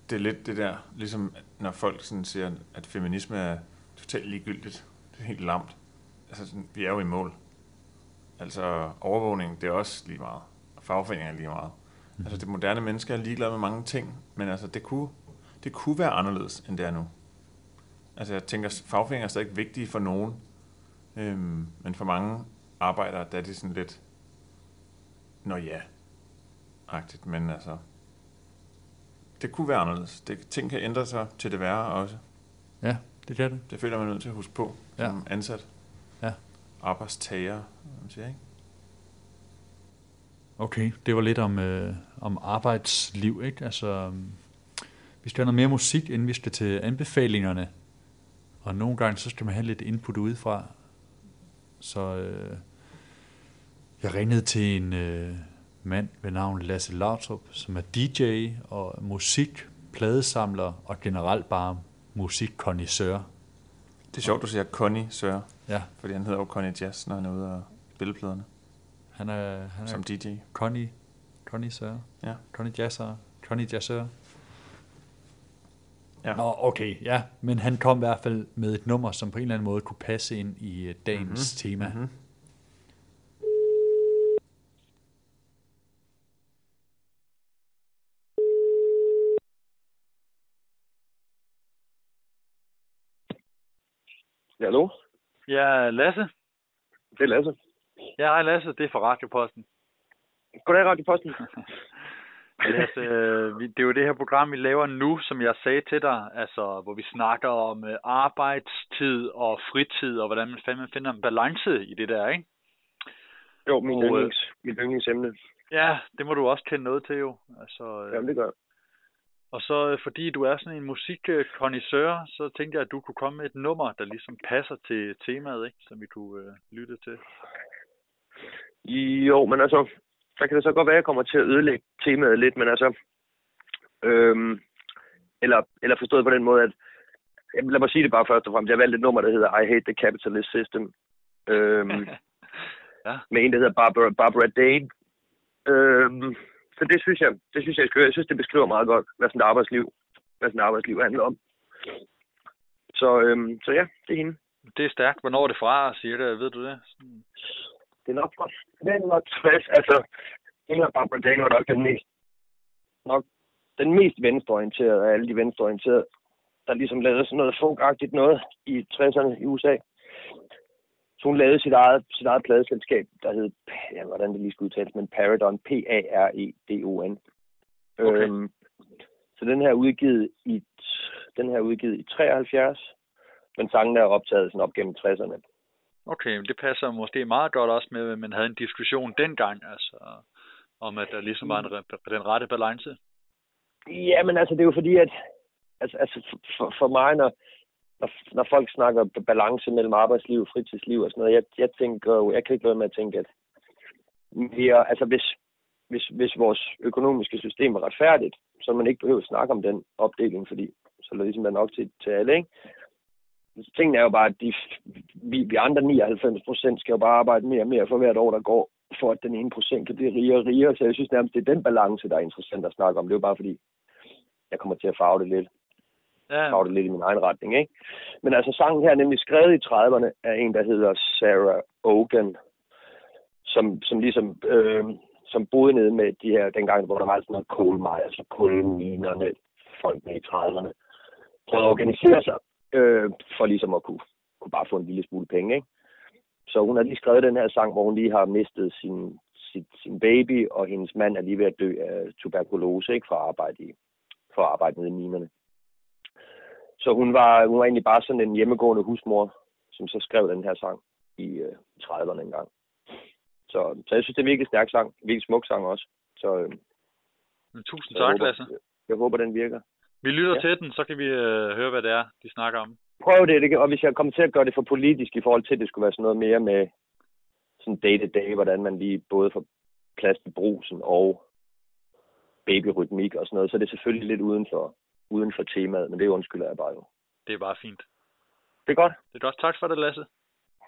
Det er lidt det der, ligesom når folk sådan siger, at feminisme er totalt ligegyldigt. Det er helt lamt. Altså, sådan, vi er jo i mål. Altså, overvågning, det er også lige meget. Og fagforeningen er lige meget. Mm. Altså, det moderne menneske er ligeglad med mange ting, men altså, det kunne, det kunne være anderledes, end det er nu. Altså, jeg tænker, fagforeninger er stadig vigtige for nogen, øhm, men for mange arbejdere, der er det sådan lidt, nå ja, agtigt, men altså, det kunne være anderledes. Det, ting kan ændre sig til det værre også. Ja, det kan det. Det føler man nødt til at huske på ja. som ansat. Ja. Arbejdstager, man siger, ikke? Okay, det var lidt om, øh, om arbejdsliv, ikke? Altså, vi skal have noget mere musik, inden vi skal til anbefalingerne. Og nogle gange, så skal man have lidt input udefra. Så øh, jeg ringede til en øh, mand ved navn Lasse Lautrup, som er DJ og musik, pladesamler og generelt bare musikkondisør. Det er sjovt, du siger Connie Sør. Ja. Fordi han hedder jo Connie Jazz, når han er ude og spille pladerne. Han er, han er Som DJ. Connie, Connie Sør. Ja. Connie Jazzer. Connie Jazzør. Ja. Nå, okay, ja. Men han kom i hvert fald med et nummer, som på en eller anden måde kunne passe ind i øh, dagens mm-hmm. tema. Mm-hmm. Ja, hallo? Ja, Lasse. Det er Lasse. Ja, hej Lasse, det er fra Radioposten. Goddag, Radioposten. Lasse, det er jo det her program, vi laver nu, som jeg sagde til dig, altså, hvor vi snakker om øh, arbejdstid og fritid, og hvordan man fandme finder en balance i det der, ikke? Jo, min, og, øh, yndlings, mit yndlingsemne. Ja, det må du også kende noget til jo. Altså, Jamen, det gør Og så fordi du er sådan en musikkondisør, så tænkte jeg, at du kunne komme med et nummer, der ligesom passer til temaet, ikke? som vi kunne øh, lytte til. Jo, men altså, der kan det så godt være, at jeg kommer til at ødelægge temaet lidt, men altså, øhm, eller, eller forstået på den måde, at, jamen, lad mig sige det bare først og fremmest, jeg valgte et nummer, der hedder I Hate the Capitalist System, øhm, ja. med en, der hedder Barbara, Barbara Dane. Øhm, så det synes jeg, det synes jeg, jeg, jeg synes, det beskriver meget godt, hvad sådan et arbejdsliv, hvad sådan et arbejdsliv handler om. Så, øhm, så ja, det er hende. Det er stærkt. Hvornår er det fra, siger det? Ved du det? Sådan det er nok fra 1960. Altså, Inger Barbara Dane var nok den mest, nok den mest venstreorienterede af alle de venstreorienterede, der ligesom lavede sådan noget funkagtigt noget i 60'erne i USA. Så hun lavede sit eget, sit eget pladeselskab, der hed, ja, hvordan det lige skulle udtales, men Paradon, P-A-R-E-D-O-N. Okay. Øhm, så den her udgivet i, den her udgivet i 73, men sangen er optaget sådan op gennem 60'erne. Okay, det passer måske meget godt også med, at man havde en diskussion dengang, altså om at der ligesom var en, den rette balance. Ja, men altså det er jo fordi, at altså, altså for, for mig, når, når, når folk snakker balance mellem arbejdsliv og fritidsliv og sådan noget, jeg, jeg tænker jo, jeg kan ikke være med at tænke, at mere, altså hvis, hvis, hvis vores økonomiske system er retfærdigt, så man ikke behøver at snakke om den opdeling, fordi så er det ligesom nok til, til alle, ikke? Tingene er jo bare, at de, vi, vi andre 99 procent skal jo bare arbejde mere og mere for hvert år, der går, for at den ene procent kan blive rigere og rigere. Så jeg synes nærmest, det er den balance, der er interessant at snakke om. Det er jo bare fordi, jeg kommer til at farve det lidt. ja. det lidt i min egen retning, ikke? Men altså sangen her er nemlig skrevet i 30'erne af en, der hedder Sarah Ogan, som, som ligesom øh, som boede nede med de her, dengang, hvor der var sådan noget kulmej, altså kulminerne, folk med i 30'erne, prøvede at organisere sig øh, for ligesom at kunne, kunne bare få en lille smule penge, ikke? Så hun har lige skrevet den her sang, hvor hun lige har mistet sin, sin, sin baby, og hendes mand er lige ved at dø af tuberkulose, ikke? For at arbejde, i, for at arbejde nede i minerne. Så hun var, hun var egentlig bare sådan en hjemmegående husmor, som så skrev den her sang i øh, 30'erne engang. Så, så jeg synes, det er en virkelig stærk sang. En virkelig smuk sang også. Så, øh, Tusind tak, håber, Lasse. Jeg, jeg håber, den virker. Vi lytter ja. til den, så kan vi øh, høre, hvad det er, de snakker om. Prøv det, det og hvis jeg kommer til at gøre det for politisk i forhold til, at det skulle være sådan noget mere med sådan day-to-day, hvordan man lige både får plads til brusen og babyrytmik og sådan noget, så er det selvfølgelig lidt uden for, uden for temaet, men det undskylder jeg bare jo. Det er bare fint. Det er godt. Det er godt. Tak for det, Lasse.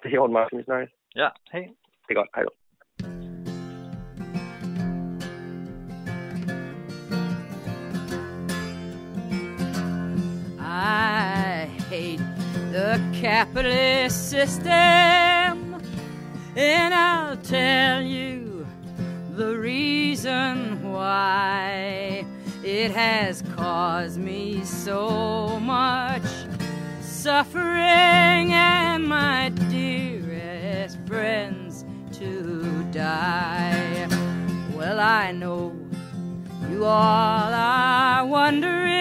Det er ordentligt, Martin. Vi snakkes. Ja, hej. Det er godt. Hej då. Capitalist system, and I'll tell you the reason why it has caused me so much suffering, and my dearest friends to die. Well, I know you all are wondering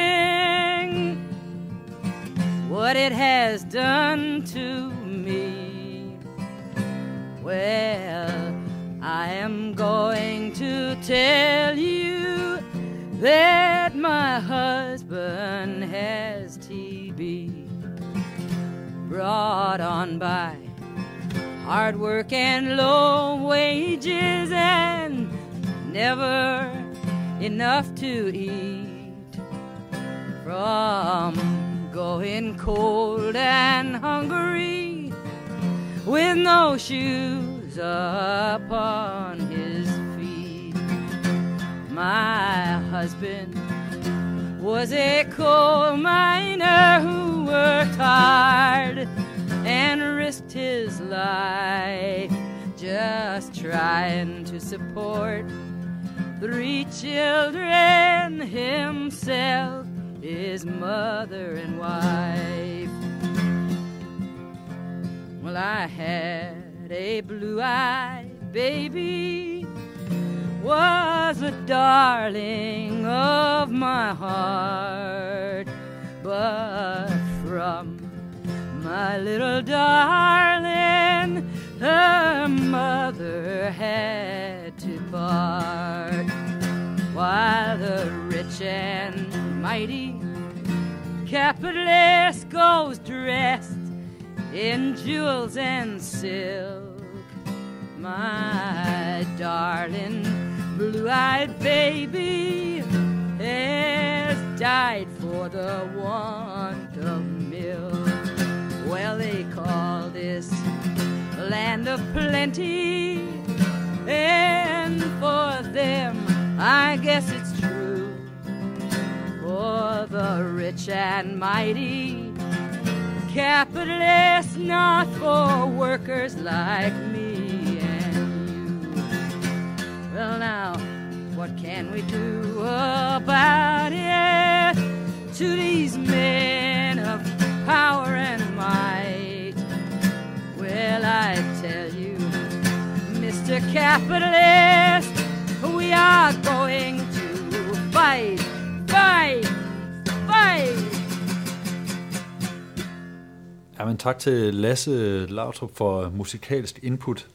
what it has done to me. Well, I am going to tell you that my husband has TB brought on by hard work and low wages and never enough to eat from going cold and hungry with no shoes upon his feet. My husband was a coal miner who worked hard and risked his life just trying to support three children himself, his mother and wife. Well, I had a blue eyed baby, was a darling of my heart, but from my little darling, her mother had to part. While the rich and mighty capitalist goes dressed in jewels and silk, my darling blue-eyed baby has died for the want of milk. Well, they call this land of plenty, and for them, I guess. For the rich and mighty, capitalists, not for workers like me and you. Well, now, what can we do about it to these men of power and might? Well, I tell you, Mr. Capitalist, we are going to fight, fight, Jamen tak til Lasse Lautrup for musikalsk input.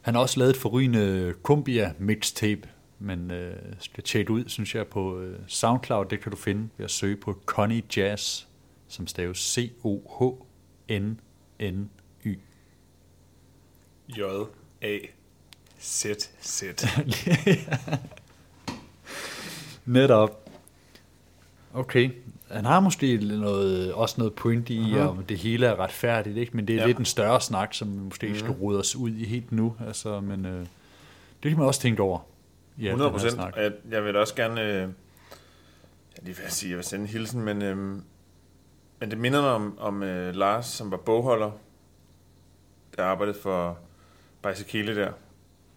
Han har også lavet et forrygende Cumbia mixtape, men øh, skal tjekke ud, synes jeg, på øh, SoundCloud. Det kan du finde ved at søge på Connie Jazz, som staves C-O-H-N-N-Y. J-A-Z-Z. Netop. Okay. Han har måske noget, også noget point i, Mhm. om det hele er retfærdigt, ikke? men det er Ja. lidt en større snak, som vi måske ikke skal Mhm. rode os ud i helt nu. Altså, men øh, det kan man også tænke over. den 100 her procent. Jeg, jeg vil også gerne... Øh, ja, lige vil jeg sige, jeg vil sende en hilsen, men øh, Men det minder mig om, om uh, Lars, som var bogholder, der arbejdede for Bicycle der.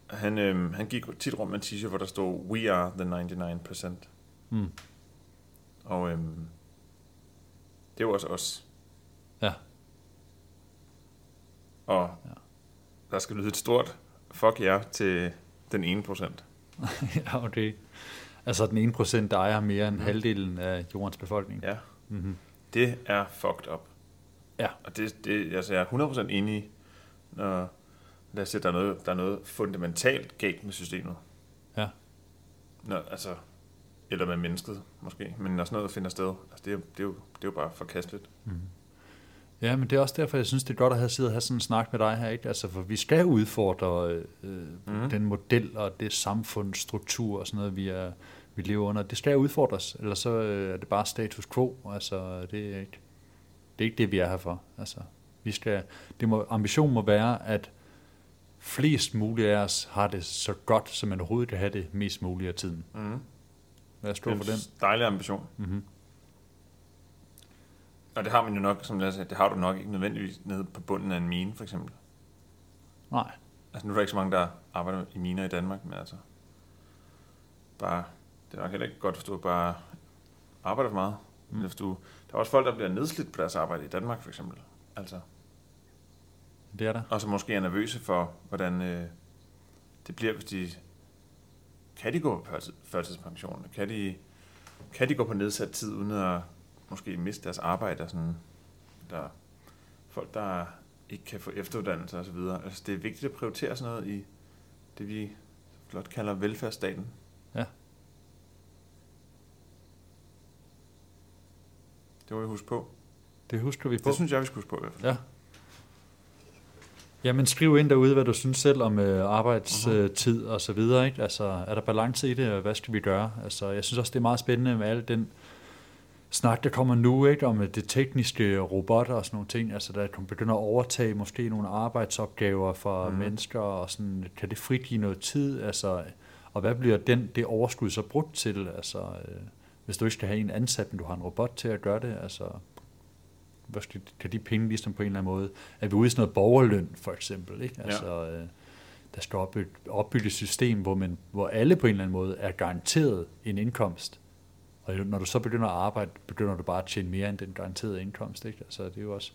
Han, øhm, han gik tit rundt med en t-shirt, hvor der stod, We are the 99%. Mm. Og øhm, det var også os. Ja. Og ja. der skal lyde et stort fuck jer ja til den ene procent. ja, okay. Altså den ene procent, der ejer mere end mm. halvdelen af jordens befolkning. Ja. Mm-hmm. Det er fucked up. Ja. Og det, det, altså jeg er 100% enig, når lad os sige, der er noget, der er noget fundamentalt galt med systemet. Ja. Når, altså, eller med mennesket måske, men når sådan noget finder sted, altså det, er, det, er jo, det er jo bare forkasteligt. Mm. Ja, men det er også derfor, jeg synes, det er godt at have siddet og have sådan en snak med dig her, ikke? Altså, for vi skal udfordre øh, mm. den model og det samfundsstruktur og sådan noget, vi, er, vi lever under. Det skal udfordres, eller så øh, er det bare status quo. Altså, det er ikke det, er ikke det vi er her for. Altså, vi skal, det må, ambitionen må være, at flest mulige af os har det så godt, som man overhovedet kan have det mest muligt af tiden. Mm. Er stor for den? dejlig ambition. Mm-hmm. Og det har man jo nok, som jeg sagde, det har du nok ikke nødvendigvis nede på bunden af en mine, for eksempel. Nej. Altså nu er der ikke så mange, der arbejder i miner i Danmark, men altså bare, det er nok heller ikke godt forstå, bare arbejder for meget. Mm. Hvis du, der er også folk, der bliver nedslidt på deres arbejde i Danmark, for eksempel. Altså, det er der. Og som måske er nervøse for, hvordan øh, det bliver, hvis de... Kan de gå på førtidspension? Kan de, kan de gå på nedsat tid, uden at måske miste deres arbejde? Og sådan, der folk, der ikke kan få efteruddannelse osv. Altså, det er vigtigt at prioritere sådan noget i det, vi flot kalder velfærdsstaten. Ja. Det må vi huske på. Det husker vi på. Det synes jeg, vi skal huske på i hvert fald. Ja. Jamen skriv ind derude, hvad du synes selv om øh, arbejdstid uh-huh. og så videre. Ikke? Altså, er der balance i det, og hvad skal vi gøre? Altså, jeg synes også, det er meget spændende med al den snak, der kommer nu ikke, om det tekniske robotter og sådan nogle ting. Altså, der kan begynde at overtage måske nogle arbejdsopgaver for uh-huh. mennesker, og sådan, kan det frigive noget tid? Altså, og hvad bliver den, det overskud så brugt til? Altså, øh, hvis du ikke skal have en ansat, men du har en robot til at gøre det, altså, hvad skal, kan de penge ligesom på en eller anden måde, er vi ude i sådan noget borgerløn for eksempel, ikke? Altså, ja. øh, der skal opbygge, opbygge et system, hvor, man, hvor alle på en eller anden måde er garanteret en indkomst. Og når du så begynder at arbejde, begynder du bare at tjene mere end den garanterede indkomst. Ikke? Altså, det er jo også,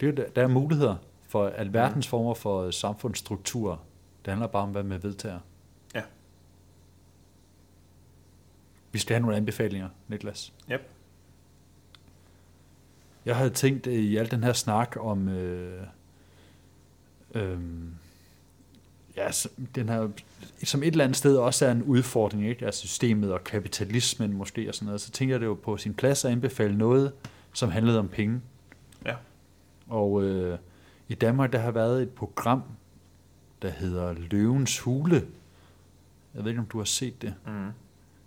det er jo, der er muligheder for alverdens mm. former for samfundsstruktur. Det handler bare om, hvad man vedtager. Ja. Vi skal have nogle anbefalinger, Niklas. Yep. Jeg havde tænkt i al den her snak om øh, øh, ja, den her, som et eller andet sted også er en udfordring, ikke? Altså systemet og kapitalismen måske og sådan noget, så tænker jeg det jo på sin plads at anbefale noget, som handlede om penge. Ja. Og øh, i Danmark, der har været et program, der hedder Løvens Hule. Jeg ved ikke, om du har set det. Mm.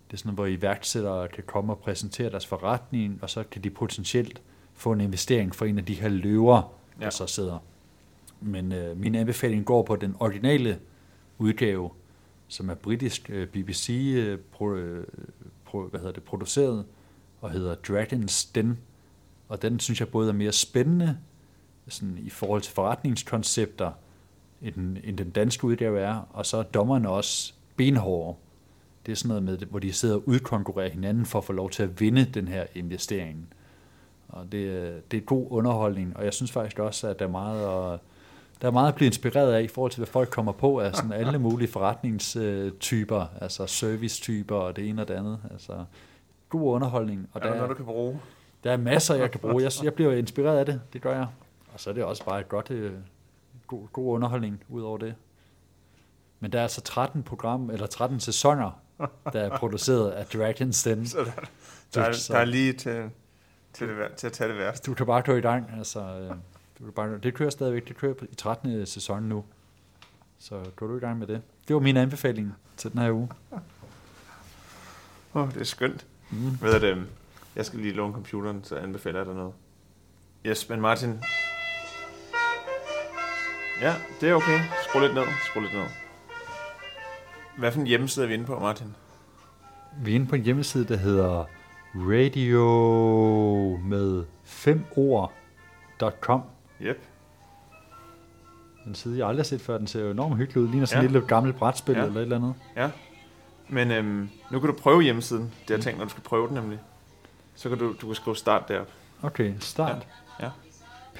Det er sådan, hvor iværksættere kan komme og præsentere deres forretning, og så kan de potentielt få en investering for en af de her løver, ja. der så sidder. Men øh, min anbefaling går på den originale udgave, som er britisk øh, BBC øh, pro, øh, pro, hvad hedder det, produceret, og hedder Dragon's Den. Og den synes jeg både er mere spændende sådan i forhold til forretningskoncepter, end end den danske udgave er, og så er dommerne også benhårde. Det er sådan noget med, hvor de sidder og udkonkurrerer hinanden for at få lov til at vinde den her investering. Og det, øh, det er god underholdning, og jeg synes faktisk også, at der er meget at, der er meget at blive inspireret af i forhold til, hvad folk kommer på af sådan alle mulige forretningstyper, altså servicetyper og det ene og det andet. Altså, god underholdning. Og er der, der noget, du kan bruge? Der er masser, jeg kan bruge. Jeg, jeg bliver inspireret af det, det gør jeg. Og så er det også bare et godt, øh, god, god underholdning ud over det. Men der er altså 13 program, eller 13 sæsoner, der er produceret af Dragon's Den. Så der, der, er, der er lige til til, det, til at tage det værste. Du kan bare køre i gang. Altså, øh, du kan bare, det kører stadigvæk. Det kører i 13. sæson nu. Så går du i gang med det. Det var min anbefaling til den her uge. Åh, oh, det er skønt. Mm. Ved det, jeg skal lige låne computeren, så anbefaler jeg dig noget. Yes, men Martin... Ja, det er okay. Skru lidt ned. Skru lidt ned. Hvad for en hjemmeside er vi inde på, Martin? Vi er inde på en hjemmeside, der hedder radio med femord.com. Yep. En side, jeg aldrig har set før. Den ser jo enormt hyggelig ud. Ligner sådan Ja. et lille gammelt brætspil Ja. eller et eller andet. Ja. Men øhm, nu kan du prøve hjemmesiden. Det har jeg tænkt, når du skal prøve den nemlig. Så kan du, du kan skrive start derop. Okay, start. Ja.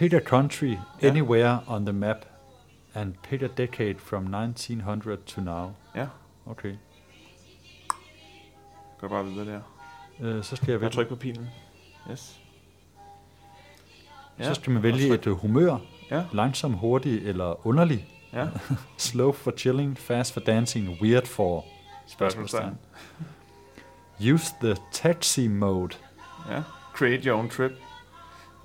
ja. A country Ja. anywhere on the map and a decade from 1900 to now. Ja. Okay. Går bare videre der. Øh, så skal jeg Jeg vælge. trykke på pilen. Yes. Så skal man vælge et øh, humør. Ja. Langsom, hurtig eller underlig. Ja. Slow for chilling, fast for dancing, weird for Spørgsmålstegn. Use the taxi mode. Ja. Create your own trip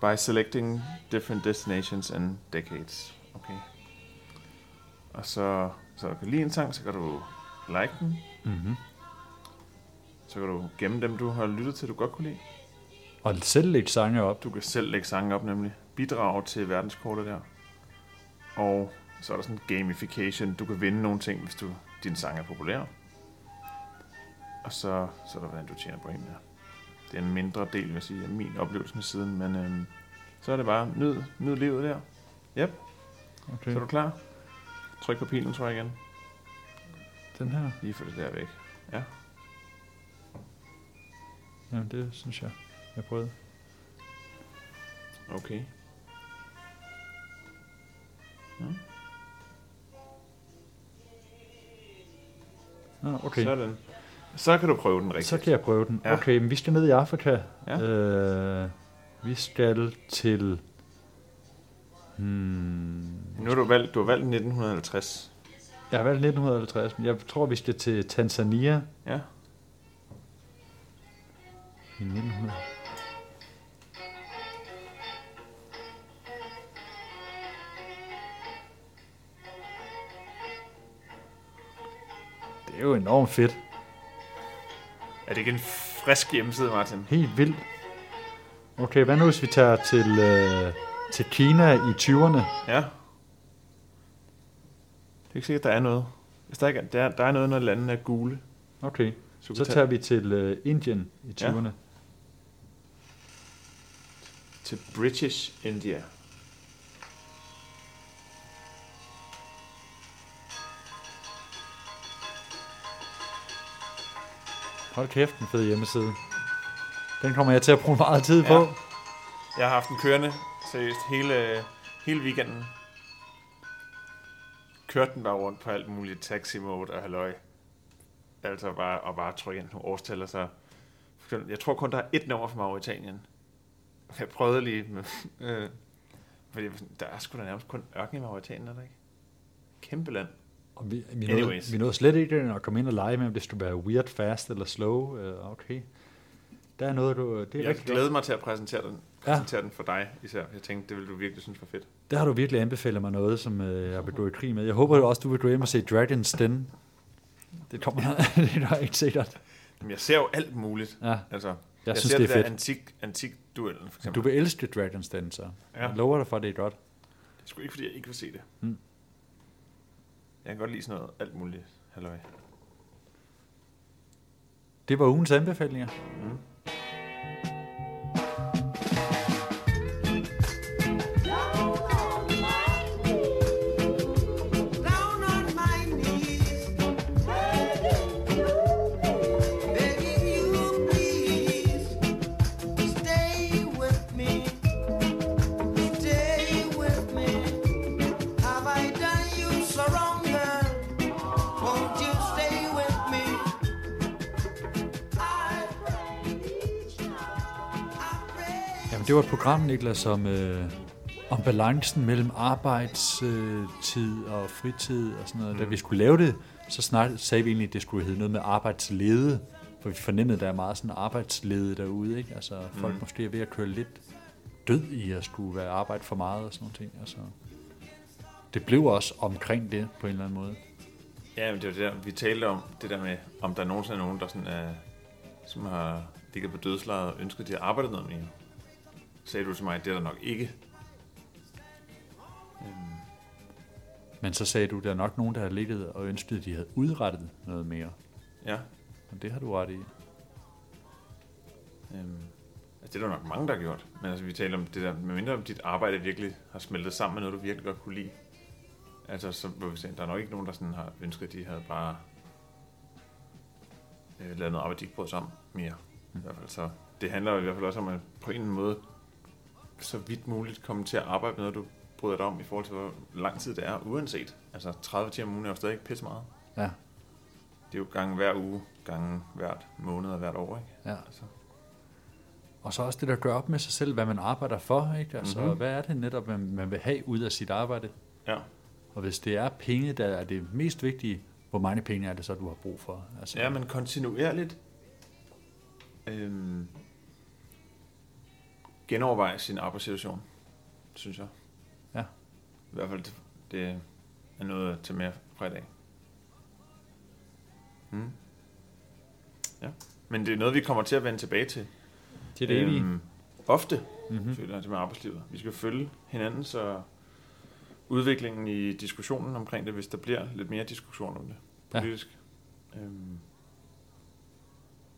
by selecting different destinations and decades. Okay. Og så, så du kan lide en sang, så kan du like den. Mm-hmm. Så kan du gemme dem, du har lyttet til, du godt kunne lide. Og selv lægge sange op. Du kan selv lægge sange op, nemlig. Bidrage til verdenskortet der. Og så er der sådan gamification. Du kan vinde nogle ting, hvis du, din sang er populær. Og så, så er der, hvordan du tjener point der. Det er en mindre del, vil jeg sige, af min oplevelse med siden. Men øhm, så er det bare, nyd, nyd livet der. Yep. Okay. Så er du klar? Tryk på pilen, tror jeg igen. Den her. Lige få det der væk. Ja. Jamen, det synes jeg, jeg prøvede. Okay. Ah, okay. Sådan. Så kan du prøve den rigtigt. Så kan jeg prøve den. Ja. Okay, men vi skal ned i Afrika. Ja. Øh, vi skal til... Hmm, Nu har du valgt, du har valgt 1950. jeg har valgt 1950, men jeg tror, vi skal til Tanzania Ja. i 1900. Det er jo enormt fedt. Er det ikke en frisk hjemmeside, Martin? Helt vildt. Okay, hvad nu hvis vi tager til, øh, til Kina i 20'erne? Ja. Det er ikke sikkert, der er noget. Hvis der, ikke er, der, er, der er noget, når landene er gule. Okay, Så, så tager vi til øh, Indien i Ja. 20'erne. til British India. Hold kæft, en fed hjemmeside. Den kommer jeg til at bruge meget tid på. Jeg har haft den kørende, seriøst, hele, hele weekenden. Kørte den bare rundt på alt muligt taxi mode og halløj. Altså bare, og bare trykke ind nogle årstal, og så... Jeg tror kun, der er et nummer fra Mauritanien. Jeg prøvede lige med... Øh, fordi der er sgu da nærmest kun ørken i Mauritanien, er der ikke? Kæmpe land. Og vi, vi, nåede, Anyways. vi nåede slet ikke at komme ind og lege med, om det skulle være weird, fast eller slow. Øh, okay. Der er noget, du... Det er Jeg rigtig glæder mig til at præsentere den, Ja. præsentere den for dig især. Jeg tænkte, det ville du virkelig synes var fedt. Der har du virkelig anbefalet mig noget, som øh, jeg vil gå i krig med. Jeg håber også, du vil gå hjem og se Dragon's Den. Det kommer det er ikke sikkert. Jamen, jeg ser jo alt muligt. Ja, Altså, jeg, jeg synes, ser det er der fedt. Antik, antik duellen, for eksempel. Du vil elske Dragon's Den, så. Ja. Jeg lover dig for, at det er godt. Det er sgu ikke, fordi jeg ikke vil se det. Mm. Jeg kan godt lide sådan noget alt muligt. Halløj. Det var ugens anbefalinger. Down det var et program, Niklas, om, øh, om balancen mellem arbejdstid øh, tid og fritid og sådan noget. Mm. Da vi skulle lave det, så snart sagde vi egentlig, at det skulle hedde noget med arbejdslede, for vi fornemmede, at der er meget sådan arbejdslede derude, ikke? Altså, folk Mm. måske er ved at køre lidt død i at skulle være arbejde for meget og sådan nogle ting. Altså, det blev også omkring det på en eller anden måde. Ja, men det var det der, vi talte om, det der med, om der nogensinde er nogen, der sådan er, som har ligget på dødslejet og ønsket, at de har arbejdet noget mere. Sagde du til mig, at det er der nok ikke. Øhm, Men så sagde du, at der er nok nogen, der har ligget og ønsket, at de havde udrettet noget mere. ja, Og det har du ret i. øhm, Altså, det er der nok mange, der har gjort. Men altså, vi taler om det der, medmindre om dit arbejde virkelig har smeltet sammen med noget, du virkelig godt kunne lide. Altså, så vil vi se, der er nok ikke nogen, der sådan har ønsket, at de havde bare øh, lavet noget arbejde, de ikke brød sammen mere. Mm. I hvert fald. Så det handler jo i hvert fald også om at på en måde så vidt muligt komme til at arbejde med noget, du bryder dig om i forhold til, hvor lang tid det er, uanset. Altså 30 timer om ugen er jo stadig ikke pisse meget. Ja. Det er jo gange hver uge, gange hvert måned og hvert år, ikke? Ja. Altså. Og så også det, der gør op med sig selv, hvad man arbejder for, ikke? Altså, mm-hmm. hvad er det netop, man, man vil have ud af sit arbejde? Ja. Og hvis det er penge, der er det mest vigtige, hvor mange penge er det så, du har brug for? Altså, ja, men kontinuerligt øhm, genoverveje sin arbejdssituation, synes jeg. Ja. I hvert fald, det er noget til mere fra i dag. Hmm. Ja. Men det er noget, vi kommer til at vende tilbage til. Det er det øhm, Ofte, mm-hmm. føler jeg, til med arbejdslivet. Vi skal følge hinanden, så udviklingen i diskussionen omkring det, hvis der bliver lidt mere diskussion om det politisk. Ja. Øhm,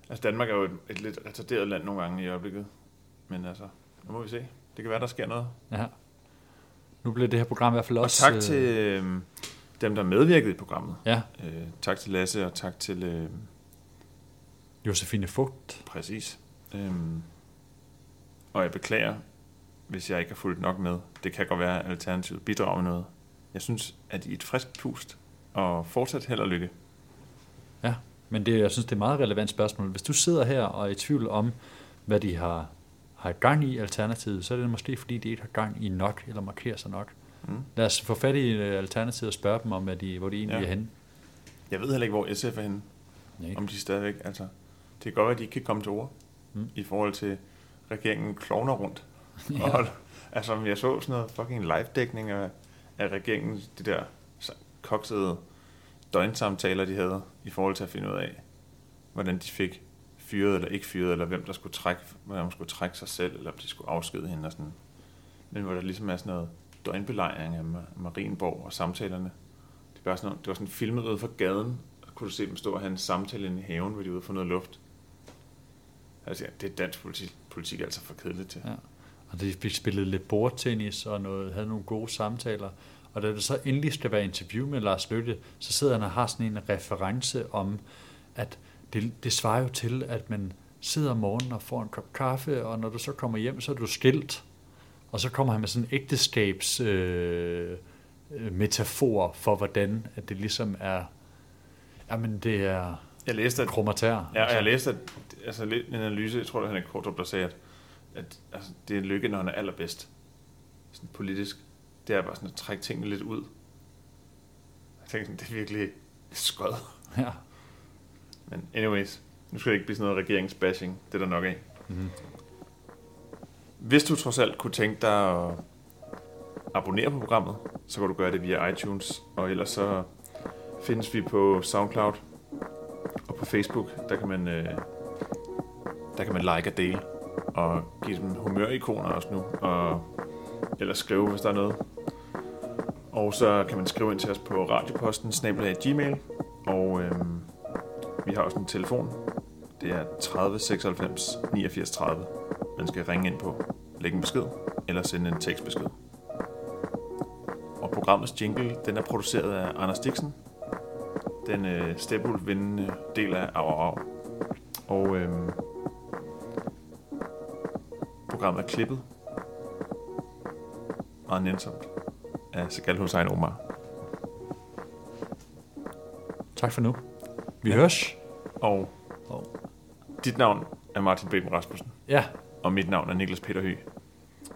altså Danmark er jo et, et lidt retarderet land nogle gange i øjeblikket. Men altså, nu må vi se. Det kan være, der sker noget. Ja. Nu bliver det her program i hvert fald også... Og tak til øh, dem, der medvirkede i programmet. Ja. Øh, tak til Lasse, og tak til... Øh, Josefine Fugt. Præcis. Øhm, og jeg beklager, hvis jeg ikke har fulgt nok med. Det kan godt være, at Alternativet bidrager med noget. Jeg synes, at I et frisk pust, og fortsat held og lykke. Ja, men det, jeg synes, det er et meget relevant spørgsmål. Hvis du sidder her og er i tvivl om, hvad de har, har gang i Alternativet, så er det måske, fordi de ikke har gang i nok, eller markerer sig nok. Mm. Lad os få fat i øh, Alternativet og spørge dem om, hvad de, hvor de egentlig ja. er henne. Jeg ved heller ikke, hvor SF er henne. Nej. Om de stadigvæk, altså... Det kan godt være, at de ikke kan komme til ord mm. i forhold til regeringen klovner rundt. ja. og, altså, jeg så sådan noget fucking live-dækning af, af regeringen, de der koksede døgnsamtaler, de havde, i forhold til at finde ud af, hvordan de fik fyret eller ikke fyret, eller hvem der skulle trække, hvem skulle trække sig selv, eller om de skulle afskede hende og sådan. Men hvor der ligesom er sådan noget døgnbelejring af Marienborg og samtalerne. Det var sådan, det var sådan filmet ud fra gaden, og kunne du se dem stå og have en samtale inde i haven, hvor de ude for noget luft. Altså, ja, det er dansk politik, politik altså for kedeligt til. Ja. Og de fik spillet lidt bordtennis og noget, havde nogle gode samtaler. Og da det så endelig skal være interview med Lars Løkke, så sidder han og har sådan en reference om, at det, det svarer jo til, at man sidder om morgenen og får en kop kaffe, og når du så kommer hjem, så er du skilt. Og så kommer han med sådan en ægteskabs øh, øh metafor for, hvordan at det ligesom er, jamen det er jeg læste, at, kromatær. Ja, og jeg altså. læste at, altså, en analyse, jeg tror, det er Henrik Kortrup, der sagde, at, at altså, det er lykke, når han er allerbedst. Sådan politisk. Det er bare sådan at trække tingene lidt ud. Jeg tænkte sådan, det er virkelig skød. Ja. Men anyways, nu skal det ikke blive sådan noget regeringsbashing. Det er der nok af. Mm-hmm. Hvis du trods alt kunne tænke dig at abonnere på programmet, så kan du gøre det via iTunes, og ellers så findes vi på SoundCloud og på Facebook. Der kan man, øh, der kan man like og dele, og give dem humørikoner også nu, og ellers skrive, hvis der er noget. Og så kan man skrive ind til os på radioposten, snabelag gmail, og øh, vi har også en telefon. Det er 30 96 89 30. Man skal ringe ind på, lægge en besked, eller sende en tekstbesked. Og programmets jingle, den er produceret af Anders Dixon. Den øh, stepulvindende del af Au Au Og øh, programmet er klippet meget nænsomt af Segal Hussein Omar. Tak for nu. Vi ja. høres. Og, og dit navn er Martin Beben Rasmussen. Ja. Og mit navn er Niklas Peter Høgh.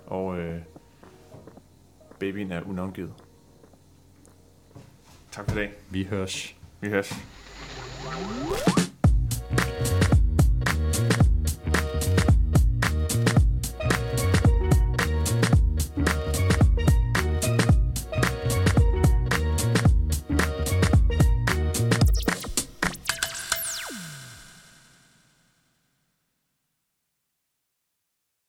Og øh, babyen er unavngivet. Tak for i dag. Vi høres. Vi høres.